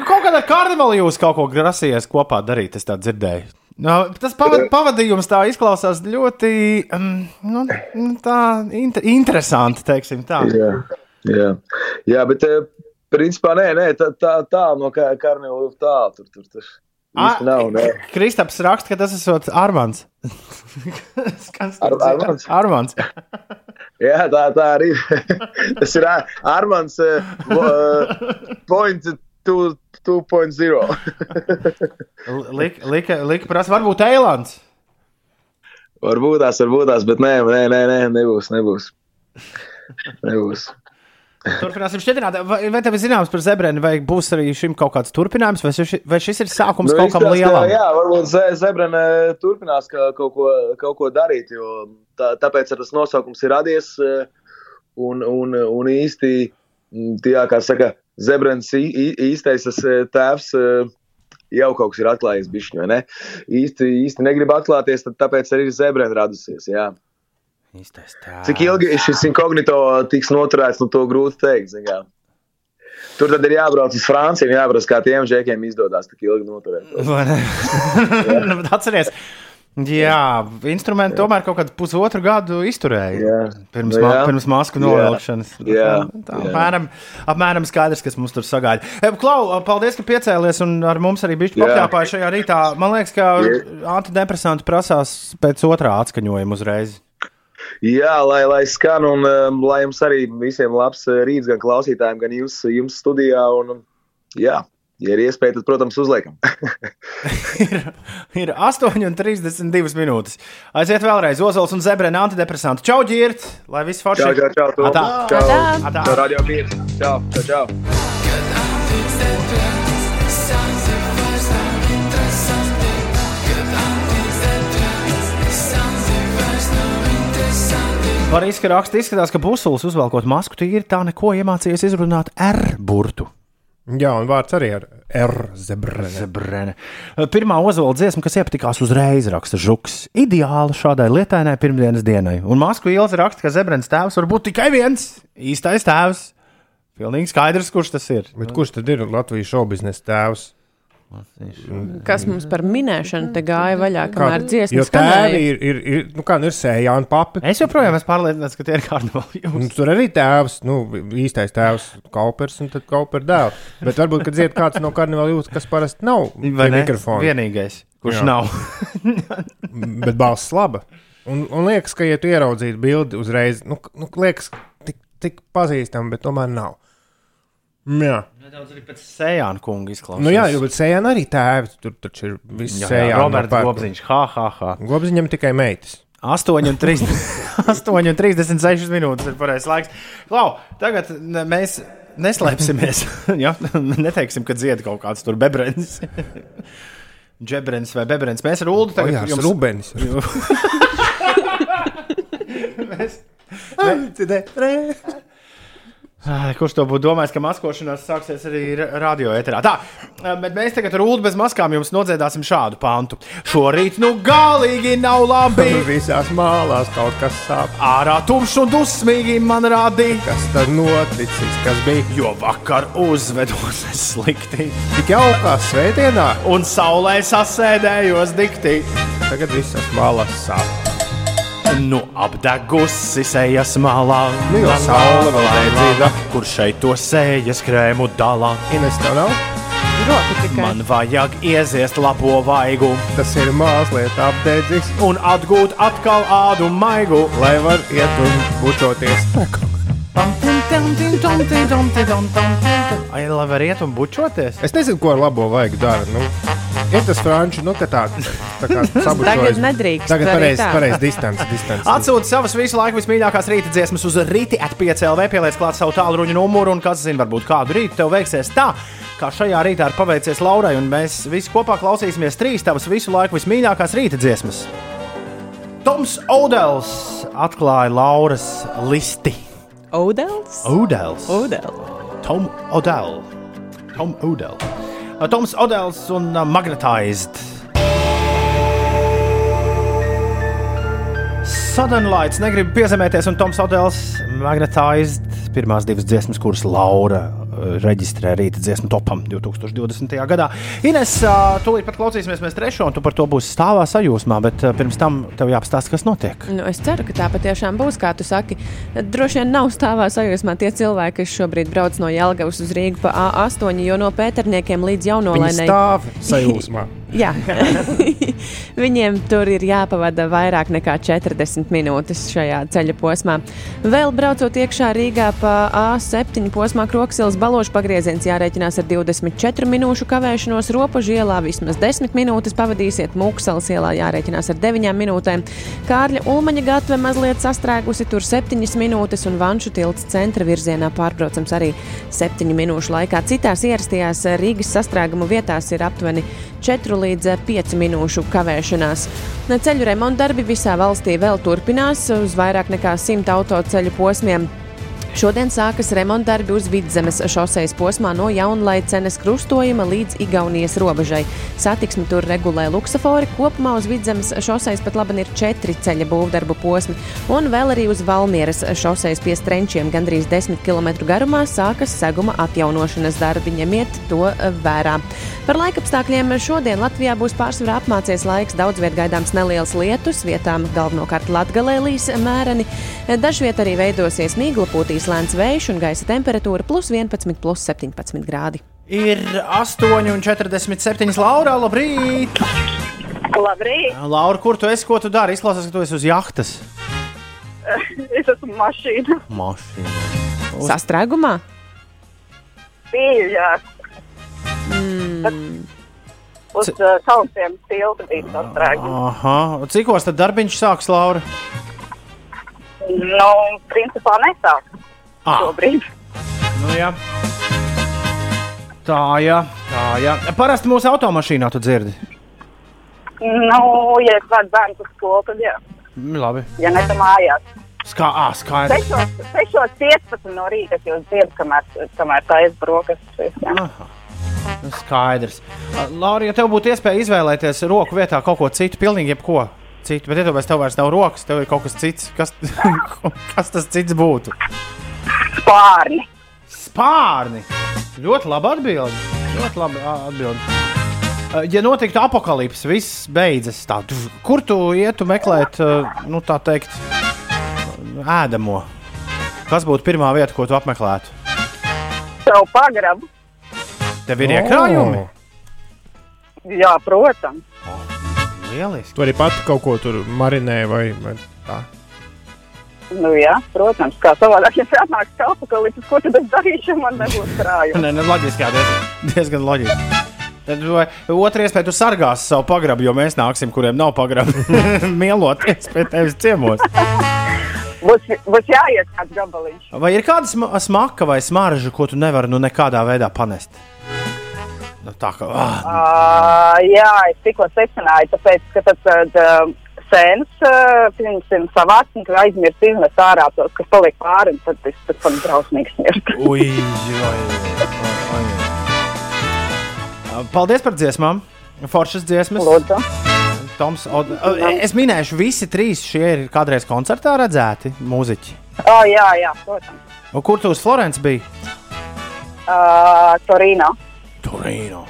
kaut kādā karnevalā jūs kaut ko grasījāties kopā darīt, es tā dzirdēju. Nu, tas pavad, pavadījums tā izklausās ļoti um, nu, nu, tā, inter, interesanti, tā. Jā, jā. jā bet eh, principā nē, nē tā, tā, tā no kā karnevāla tā, tur, tur, tur īsti nav. Kristaps raksta, ka tas esot Armāns. Ar, Armāns? Armāns. Jā, tā, tā arī ir. Tas ir Ar- Armāns uh, point 2.0. Lika, lika, lika prasa, varbūt Eilands. Varbūt tās, varbūt tās, bet nē, nē, nē, nē nebūs, nebūs. Nebūs. Turpināsim šķietināt. Vai, vai tev ir zināms par zebrēnu, vai būs arī šim kaut kāds turpinājums, vai šis, vai šis ir sākums nu, kaut kam lielam? Jā, varbūt Ze- Zebrene turpinās ka, kaut, ko, kaut ko darīt, jo tā, tāpēc tas nosaukums ir radies. eh, Un, un, un īsti, mm, jā, kā saka, Zebrens īstais tēvs jau kaut kas ir atklājies bišķiņ, vai ne? Īsti, īsti negrib atklāties, tad tāpēc arī ir Zebrena radusies, jā. Cik ilgi šis inkognito tiks noturēts, nu to grūti teikt, zin kā. Tur tad ir jābrauc uz Franciju, jābrauc, kā tiem žēkiem izdodas tik ilgi noturēt. Vai jā, instrumenti tomēr kaut kādu pusotru gadu izturēja. Jā. Pirms, Nu, ma jā. pirms masku Jā. novilkšanas. Jā. Tā, Jā. apmēram, apmēram skaidrs, kas mums tur sagaida. E, Klau, paldies, ka piecēlies un ar mums arī Jā. papļāpāji šajā rītā. Man liekas, ka Jā. antidepresanti prasās pēc otrā atskaņojuma uzreiz. Jā, lai, lai skan un um, lai jums arī visiem labs uh, rīts, gan klausītājiem, gan jums, jums studijā. Un, jā, ja ir iespēja, tad, protams, uzliekam. Ir 8,32 minūtes. Aiziet vēlreiz Ozols un Zebrēna antidepresanti. Čau, ģirt! Lai viss forši! Čau, čau, čau, tu. Atā. čau, Atā. čau, radio pīrs. Čau, čau, čau. Parīs, ka raksta izskatās, ka Busulis uzvelkot masku tīri tā neko iemācījies izrunāt R burtu. Jā, un vārds arī ar R. Zebrene. Zebrene. Pirmā ozola dziesma, kas iepatikās uzreiz, raksta Žuks. Ideāli šādai lietainai pirmdienas dienai. Un Masku Ilza raksta, ka Zebrens tēvs var būt tikai viens - īstais tēvs. Pilnīgi skaidrs, kurš tas ir. Bet kurš tad ir Latvijas šobiznesa tēvs? Kas mums par minēšanu te gāja vaļā, kamēr tēvi skanēja? ir, ir, ir nu kā nu ir sējāni papi. Es joprojām esmu pārliecināts, ka tie ir karnevāli. Un tur arī tēvs, nu, īstais tēvs, Kaupers un tad Kaupers dēls. Bet varbūt, kad dzied kāds no karnevāla jūtas, kas parasti nav mikrofona. Vienīgais, kurš Jā. nav. Bet balss laba. Un, un liekas, ka, ja tu ieraudzītu bildi uzreiz, nu, nu liekas, tik, tik pazīstama, bet tomēr nav. Jā. Nedaudz arī pēc Sējāna kunga izklausās. Nu, jā, jo bet sējāna arī tēvi. Tur taču ir jā, sējāna. Roberts Gobziņš, ha, ha, ha. Gobziņam tikai meitas. 8,36 minūtes ir pareizais laiks. Klau, tagad ne- mēs neslēpsimies. ja? Neteiksim, ka dzied kaut kāds tur bebrens. Džebrens vai bebrens. Mēs ar Ulu tagad Ojārs Rubens. mēs, mēs, Kurš to būtu domājis, ka maskošanās sāksies arī ra- radio ēterā? Tā, bet mēs tagad ar Ulu bez maskām jums nodziedāsim šādu pantu. Šorīt nu galīgi nav labi. Visās mālās kaut kas sāp. Ārā tumšs un dusmīgi man rādīja. Kas tad noticis, kas bija? Jo vakar uzvedos slikti. Tik jaukā svētdienā. Un saulē sasēdējos dikti. Tagad visas mālās sāp. Nu, apdegusi sejas malā. Nu, jo saule vēl nedzīda. Kur šeit to sējas krēmu dalā? Ines tev nav? Man vajag ieziest labo vaigu. Tas ir mazliet apdedzis. Un atgūt atkal ādu maigu. Lai var iet un bučoties. Ai, lai var iet un bučoties? Es nezinu, ko ar labo vajag dara. Nu, Ir tas franču, nu, ka tā, tā kā sabučojas. Tagad nedrīkst Tagad pareizi, pareizi distance, distance. Atsūti savas visu laiku vismīļākās rīta dziesmas uz rīta atpiecēlē, pieliec klāt savu tālruņa numuru un kas zina, varbūt kādu rītu tev veiksies tā, kā šajā rītā ir paveicies Laurai, un mēs visi kopā klausīsimies trīs tavas visu laiku vismīļākās rīta dziesmas. Toms Odels atklāja Lauras listi. Odels? Odels. Odels. Tom Odell. Tom Odell. Toms Odels un uh, Magnetized. Sudden Lights negribu piezemēties, un Toms Odels Magnetized. Pirmās divas dziesmas, kuras Laura reģistrē rīta dziesmu topam 2020. gadā. Ines, tūlīt pat klausīsimies mēs trešo, un tu par to būsi stāvā sajūsmā, bet pirms tam tev jāpastāsta, kas notiek. Nu, es ceru, ka tā patiešām būs, kā tu saki. Droši vien nav stāvā sajūsmā tie cilvēki, kas šobrīd brauc no Jālgavas uz Rīgu pa A8, jo no pēterniekiem līdz jaunolainai. stāv sajūsmā. Jā, viņiem tur ir jāpavada vairāk nekā 40 minūtes šajā ceļa posmā. Vēl braucot iekšā Rīgā pa A7 posmā Kroksilas balošu pagrieziens jārēķinās ar 24 minūšu kavēšanos, ropažu ielā vismaz 10 minūtes pavadīsiet, Mūksalas ielā jārēķinās ar 9 minūtēm. Kārļa Ulmaņa gatve mazliet sastrēgusi tur 7 minūtes un Vanšu tilts centra virzienā pārbraucams arī 7 minūšu laikā. Citās ierastajās Rīgas sastrēgumu vietās ir aptuveni 4 līdz 5 minūšu kavēšanās. Ceļu remonta darbi visā valstī vēl turpinās uz vairāk nekā 100 autoceļu posmiem. Šodien sākas remonta darbi uz vidzemes šoseis posmā no Jaunlaicenes krustojuma līdz Igaunijas robežai. Satiksmi tur regulē luksafori. Kopumā uz vidzemes šoseis pat labi ir četri ceļa būvdarbu posmi, un vēl arī uz Valmieras šoseis pie strenčiem gandrīz 10 km garumā sākas seguma atjaunošanas darbi. Ņemiet to vērā. Par laikapstākļiem šodien Latvijā būs pārsvarā apmācies laiks. Daudz viet gaidāms neliels lietus, vietām galvenokārt latgalē līs mēreni. Dažviet arī veidosies mīgla pūtīs lēns vējš un gaisa temperatūra plus 11, plus 17 grādi. Ir 8,47 Laura. Labrīt! Labrīt! Laura, kur tu esi? Ko tu dari? Izklausās, ka tu esi uz jahtas. es esmu mašīna. Mašīna. Sastrēgumā? Biju, jā. Mm. Uz uh, kalpiem tilta bija sastrēgums. Aha, un cikos tad darbiņš sāks, Laura? Nu, principā nesāk. Ah. Šobrīd. Nu, jā. Tā, jā, tā, jā. Parasti mūsu automašīnā tu dzirdi. Nu, ja es vadu bērnu uz skolu, tad jā. Mm, Labi. Ja ne tam mājās. Skā, ā, skaidrs. 6.15 no rīta es jau dzirdu, kamēr, kamēr tā es brokastis. jā. Nu, Skaidrs. Laura, ja tev būtu iespēja izvēlēties roku vietā kaut ko citu, pilnīgi jebko citu, bet iedomājieties, tev vairs nav rokas, tev ir kaut kas cits. Kas, kas tas cits būtu? Spārni. Spārni. Ļoti labi atbildi. Ļoti labi. Ā, Ja notiktu apakalipse, viss beidzas tā, kur tu ietu meklēt, nu tā teikt, ēdamo? Kas būtu pirmā vieta, ko tu apmeklētu? Tev pagrabu. Tev ir iekrājumi. Jā, protams. Lieliski. Tu arī pati kaut ko tur marinē vai, vai tā. Nu, jā, protams, kā savādāk, ja atnāks kalpakalips, ko tad es darīšu, man nebūs krājumi. Nē, nē, loģiski, jā, diezgan, diezgan loģiski. Tad otra iespēja, tu sargāsi savu pagrabu, jo mēs nāksim, kuriem nav pagrabu. Mieloties pie tevis ciemos. Būs, būs jāiet kāds gabaliņš. Vai ir kāda sma smaka vai smarža, ko tu nevari nu nekādā veidā panest? Nu, tā kā. Ah, Uh, jā, es tikko secināju, tāpēc, ka tad uh, sēnes, uh, pieņemsim, savāc, un tu aizmirsti izmest ārā tos, kas paliek pāri, un tad tas pēc tam drausmīgs smirt. ui, oi, oi, oi. Paldies par dziesmām. Foršas dziesmas. Lūdzu. Toms, Od... Es minēšu, visi trīs šie ir kādreiz koncertā redzēti mūziķi. Oh, jā, jā, protams. Un kur tu uz Florences biji? Uh, Torino. Torino.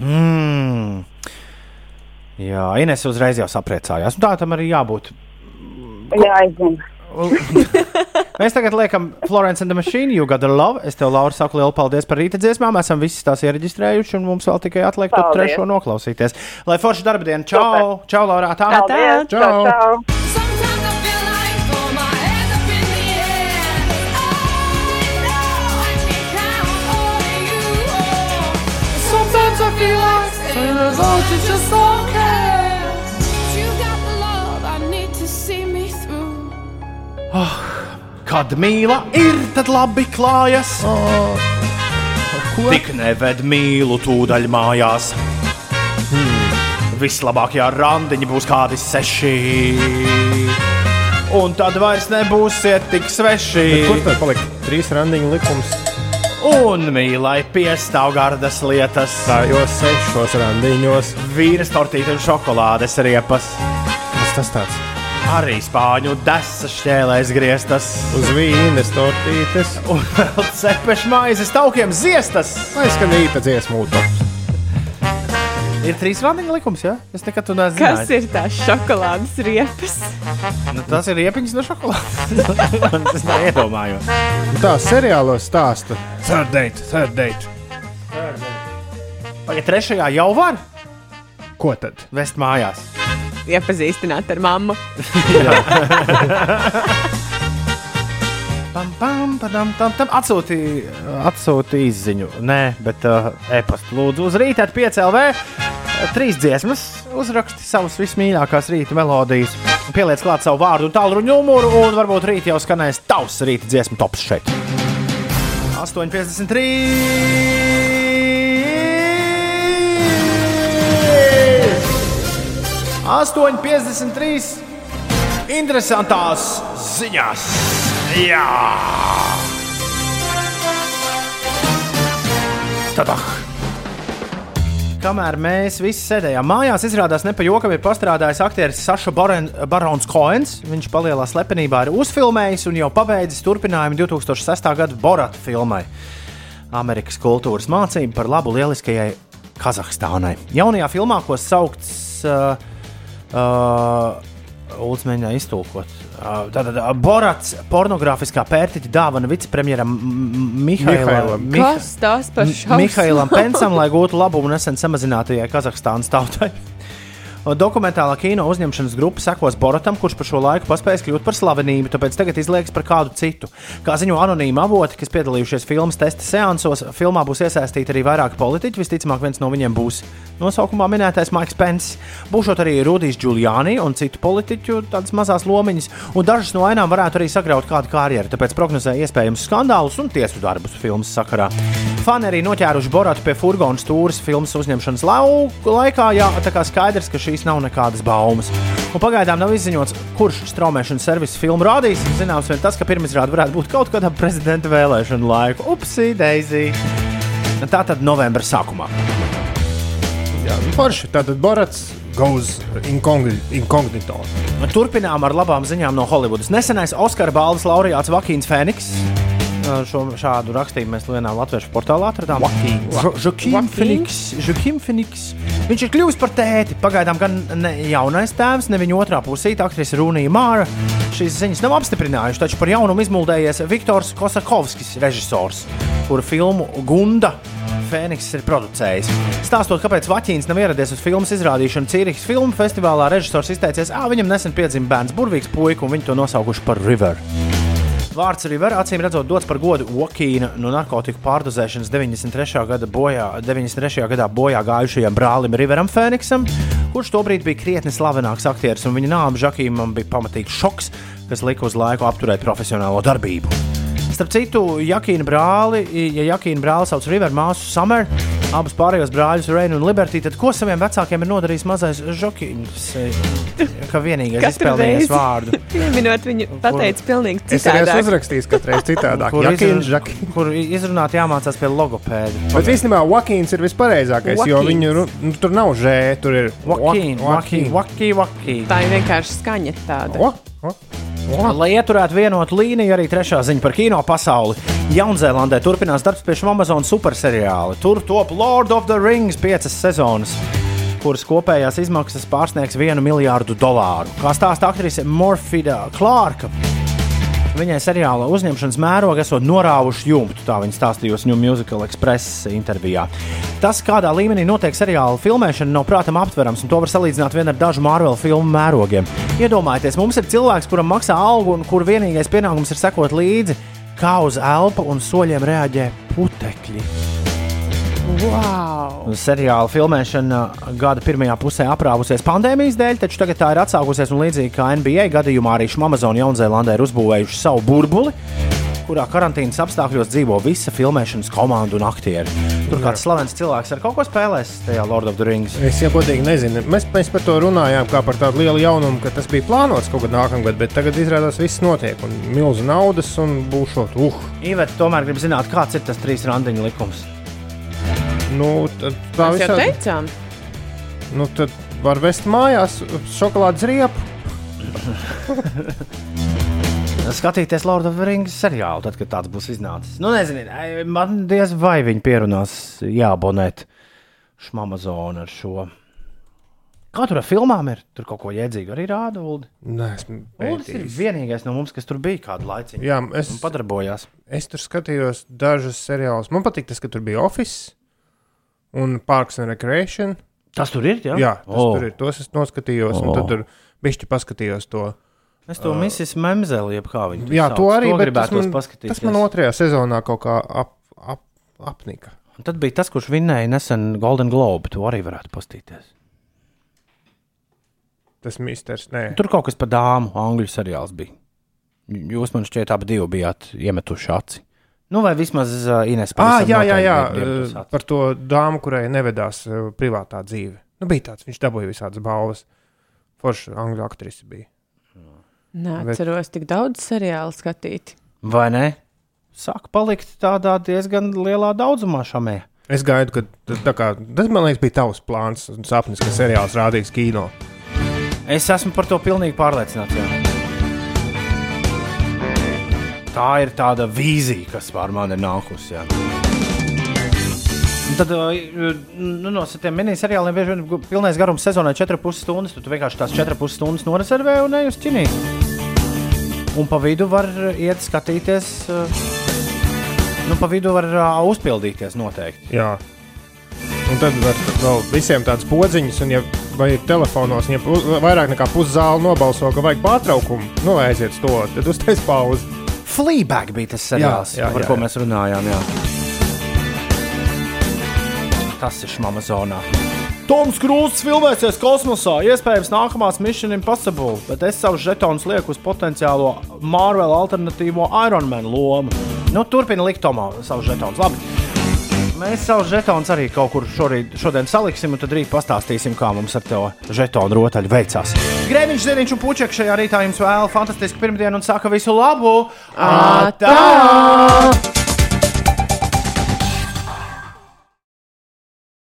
Mm. Jā, Ines uzreiz jau sapriecājās. Un Tā tam arī jābūt. Jā, es zinu. Mēs tagad liekam Florence and the Machine, You Got the Love. Es tev, Laura, saku lielu paldies par rīta dziesmām. Esam visas tās iereģistrējuši, un mums vēl tikai atliek to trešo noklausīties. Lai forši darba diena. Čau! Čau, Laura! Tā! Paldies, čau, čau. Sometimes I feel like And the voltage is okay. Oh, kad mīla ir, tad labi klājas. Oh. Tik neved mīlu tūdaļ mājās. Hmm. Vislabākajā randiņā būs kādi seši. Un tad vairs nebūsiet tik sveši. Bet Kur tad palika trīs randiņu likums? Un mīlai piestāv gardas lietas. Tajos sešos randiņos. Vīras tortīte un šokolādes riepas. Kas tas tāds? Arī spāņu desas šķēlēs grieztas. Uz vīnes tortītes. Un vēl cepešu maizes taukiem ziestas. Vai skan rīta dziesmu mūtos? Ir trīs randiņu likums? Ja? Es nekad to nezinu. Kas ir tās šokolādes riepas? Nu, tas ir riepiņš no šokolādes. es neiedomājos. Nu Tā seriālos stāsta. Third date, third date. Vai trešajā jau var? Ko tad? Vest mājās. Iepazīstināt ar mammu. Pam, pam, padam, tam, tam atsūtīja atsūtī izziņu. Nē, bet uh, e-pastu lūdzu uz rīta, 5 LV. Trīs dziesmas, uzraksti savas vismīļākās rīta melodijas, pieliec klāt savu vārdu un tālruņa numuru, un varbūt rīt jau skanēs tavs rīta dziesmu tops šeit. 8,53! 8,53! Interesantās ziņās! Jā! Tadah! Kamēr mēs visi sēdējām mājās, izrādās, ne pa jokam ir pastrādājis aktieris Saša Baron, Barons Koens. Viņš palielā slepenībā ir uzfilmējis un jau pabeidzis turpinājumu 2006. gada Borata filmai. Amerikas kultūras mācība par labu lieliskajai Kazahstānai. Jaunajā filmā, ko saukts uh, uh, Ulus mēģināja iztulkot. Uh, Tātad uh, Borats pornogrāfiskā pērtiķa dāvana vicepremjeram Mihailam. Kas tas par šausmām? Mihailam Pensam, lai gūtu labumu nesen samazinātajai Kazahstānas tautai. Dokumentālā kino uzņemšanas grupa sekos Boratam, kurš par šo laiku paspējis kļūt par slavenību, tāpēc tagad izliekas par kādu citu. Kā ziņo anonīmi avoti, kas piedalījušies filmas testa seansos, filmā būs iesaistīti arī vairāki politiķi. Visticamāk, viens no viņiem būs nosaukumā minētais Maiks Pence. Būšot arī Rudijs Giuliani un citu politiķu tādas mazas lomiņas, un dažas no ainām varētu arī sagraut kādu karjeru, tāpēc prognozē iespējamus skandālus un tiesu darbus filmas sakarā. Fani arī noķēruši Boratu pie furgona stūres filmas uzņemšanas lau- laikā, jā, tā kā skaidrs, ka šīs nav nekādas baumas. Un pagaidām nav izziņots, kurš straumēšanas servisa filmu rādīs. Zināms, vien tas, ka pirmizrāde varētu būt kaut kādā prezidenta vēlēšanu laiku. Upsi, Daisy! Tā tad novembra sākumā. Jā, nu forši. Tātad Borats goes incogni- incognito. Turpinām ar labām ziņām no Holivudas. Nesenais Oskara balvas laureāts Vakīns Fēniks. Šo, šādu rakstījumu mēs vienā latviešu portālā atradām. Žakim Feniks. Viņš ir kļuvis par tēti. Pagaidām gan ne jaunais tēvs, ne viņa otrā pusīte, aktrise Runija Māra. Šīs ziņas nav apstiprinājuši, taču par jaunumu izmuldējies Viktors Kosakovskis, režisors, kura filmu Gunda Fēniks ir producējis. Stāstot, kāpēc Vaķīns nav ieradies uz filmas izrādīšanu Cīrihas filmu festivālā, režisors izteicies, ka viņam nesen piedzima bērns, burvīgs puika, un viņi to nosaukuši par River. Vārds River acīm redzot dots par godu Okīna no narkotiku pārdozēšanas 93. gada bojā, 93. gadā bojā gājušajam brālim Riveram Fēniksam, kurš tobrīd bija krietni slavenāks aktieris, un viņa nāve Žakīmam bija pamatīgs šoks, kas lika uz laiku apturēt profesionālo darbību. Starp citu, Jakīna brāli, ja Jakīna brālis sauc River māsu Summer, abus pārējos brāļus, Reinu un Liberty, tad ko saviem vecākiem ir nodarījis mazais Žokīns? Kā vienīgais reizi vārdu. Pieminot viņu, pateicis pilnīgi Es arī citādi. katru reizi citādāk. Kur, Jakīns, izrun, kur izrunāt jāmācās pie logopēda. Bet īstenībā Vakīns ir vispareizākais, jo Joaquins. viņu nu, tur nav žē, tur ir Vakīna, Joaquin. Vakīna, Vakīna. Tā ir vienkārši skaņa tāda. O, o. Lai ieturētu vienotu līniju, arī trešā ziņa par kino pasauli. Jaunzēlandē turpinās darbs pie šiem Amazon superseriāla. Tur top Lord of the Rings piecas sezonas, kuras kopējās izmaksas pārsniegs vienu miljārdu dolāru. Kā stāsta aktrise Morfida Klārka. Viņai seriāla uzņemšanas mēroga esot norāvuši jumtu, tā viņa stāstījusi New Musical Express intervijā. Tas, kādā līmenī notiek seriāla filmēšana, nav prātam aptverams, un to var salīdzināt vien ar dažu Marvel filmu mērogiem. Iedomājieties, mums ir cilvēks, kuram maksā algu, un kur vienīgais pienākums ir sekot līdzi, kā uz elpa un soļiem reaģē putekļi. Wow! Seriāla filmēšana gada pirmajā pusē aprāvusies pandēmijas dēļ, taču tagad tā ir atsākusies un līdzīgi kā NBA gadījumā arī Amazon Jaunzēlandē ir uzbūvējuši savu burbuli, kurā karantīnas apstākļos dzīvo visa filmēšanas komanda un aktieri. Tur kāds slavens cilvēks ar kaut ko spēlēs tajā Lord of the Rings. Es jau godīgi nezinu. Mēs, mēs par to runājām, kā par tādu lielu jaunumu, ka tas bija plānots kaut kad nākamgad, bet tagad izrādās viss notiek. Un milzu naudas un būšot. Uh. Iveta tomēr grib zināt, kāds ir tas trīs randiņu likums. Nu, tad tā Mēs jau visādi- teicām, Nu, tad var vest mājās šokolādes riepu. Skatīties Lord of the Rings seriālu, tad, kad tāds būs iznācis. Nu, nezinu, man diez vai viņi pierunās jāabonēt Amazon ar šo. Kā tur ar filmām ir? Tur kaut ko jēdzīgu arī rāda. Uldi. Nē, esmu Uldis ir vienīgais no mums, kas tur bija kādu laiku. Jā, es, Un padarbojās. es tur skatījos dažus seriālus. Man patīk tas, ka tur bija Office un Parks and Recreation. Tas tur ir. Jā, Jā, tas oh. tur ir. Tos es noskatījos, oh. un tad tur bišķi paskatījos to. Es to uh, misiju Memzeli, jeb kā viņi Jā, to arī bet tas gribētu man, paskatīties. tas man otrajā sezonā kaut kā ap, ap, apnika. Un tad bija tas, kurš vinnēja nesen Golden Globe. To arī varētu paskatīties. Tas misters, nē. Tur kaut kas par dāmu, angļu seriāls bija. Jūs man šķiet, abi divi bijāt iemetuši aci. Nu, vai vismaz uh, Ines Ah, pavisam jā, jā, jā. iemetusi eh. Par to dāmu, kurai nevedās eh, privātā dzīve. Nu, bija tāds, viņš dabūja visādas balvas. Forša angļu aktrise bija. neatceros tik daudz seriālu skatīt. Vai ne? Sāk palikt tādā diezgan lielā daudzumā šamē. Es gaidu, ka tas, tā kā, tas man liekas, bija tavs plāns un sapnis, ka seriāls rādīs kino. Es esmu par to pilnīgi pārliecināts. Jā. Tā ir tāda vīzija, kas pār mani ir nākusi. Jā. Tad nu, no tiem miniseriāliem bieži vien gu- pilnais garums sezonai 4,5 stundas. Tu, vienkārši tās 4,5 stundas norezervē un ej uz ķinī. Un pa vidu var iet skatīties. Nu, pa vidu var uh, uzpildīties noteikti. Jā. Un tad var vēl visiem tādas podziņas, un, ja vai ir telefonos, ja vairāk nekā puszāle nobalso, ka vajag pārtraukumu, nu aiziet uz to, tad uztais pauzi. Fleabag bija tas seriāls, Jā, jā, par jā, ko jā. mēs runājām. Jā. Tas ir Amazonā. Toms Krūzs filmēsies kosmosā. Iespējams, nākamās Mission Impossible, bet es savus žetonus lieku uz potenciālo Marvel alternatīvo Iron Man lomu. Nu, turpina likt Tomā savus žetonus. Labi. Mēs savus žetonus arī kaut kur šorīt, šodien saliksim, un tad rīt pastāstīsim, kā mums ar to žetonu rotaļu veicās. Grēviņš, Zēniņš un Puķeks šajā rītā jums vēl fantastisku pirmdienu un saka visu labu! Atā!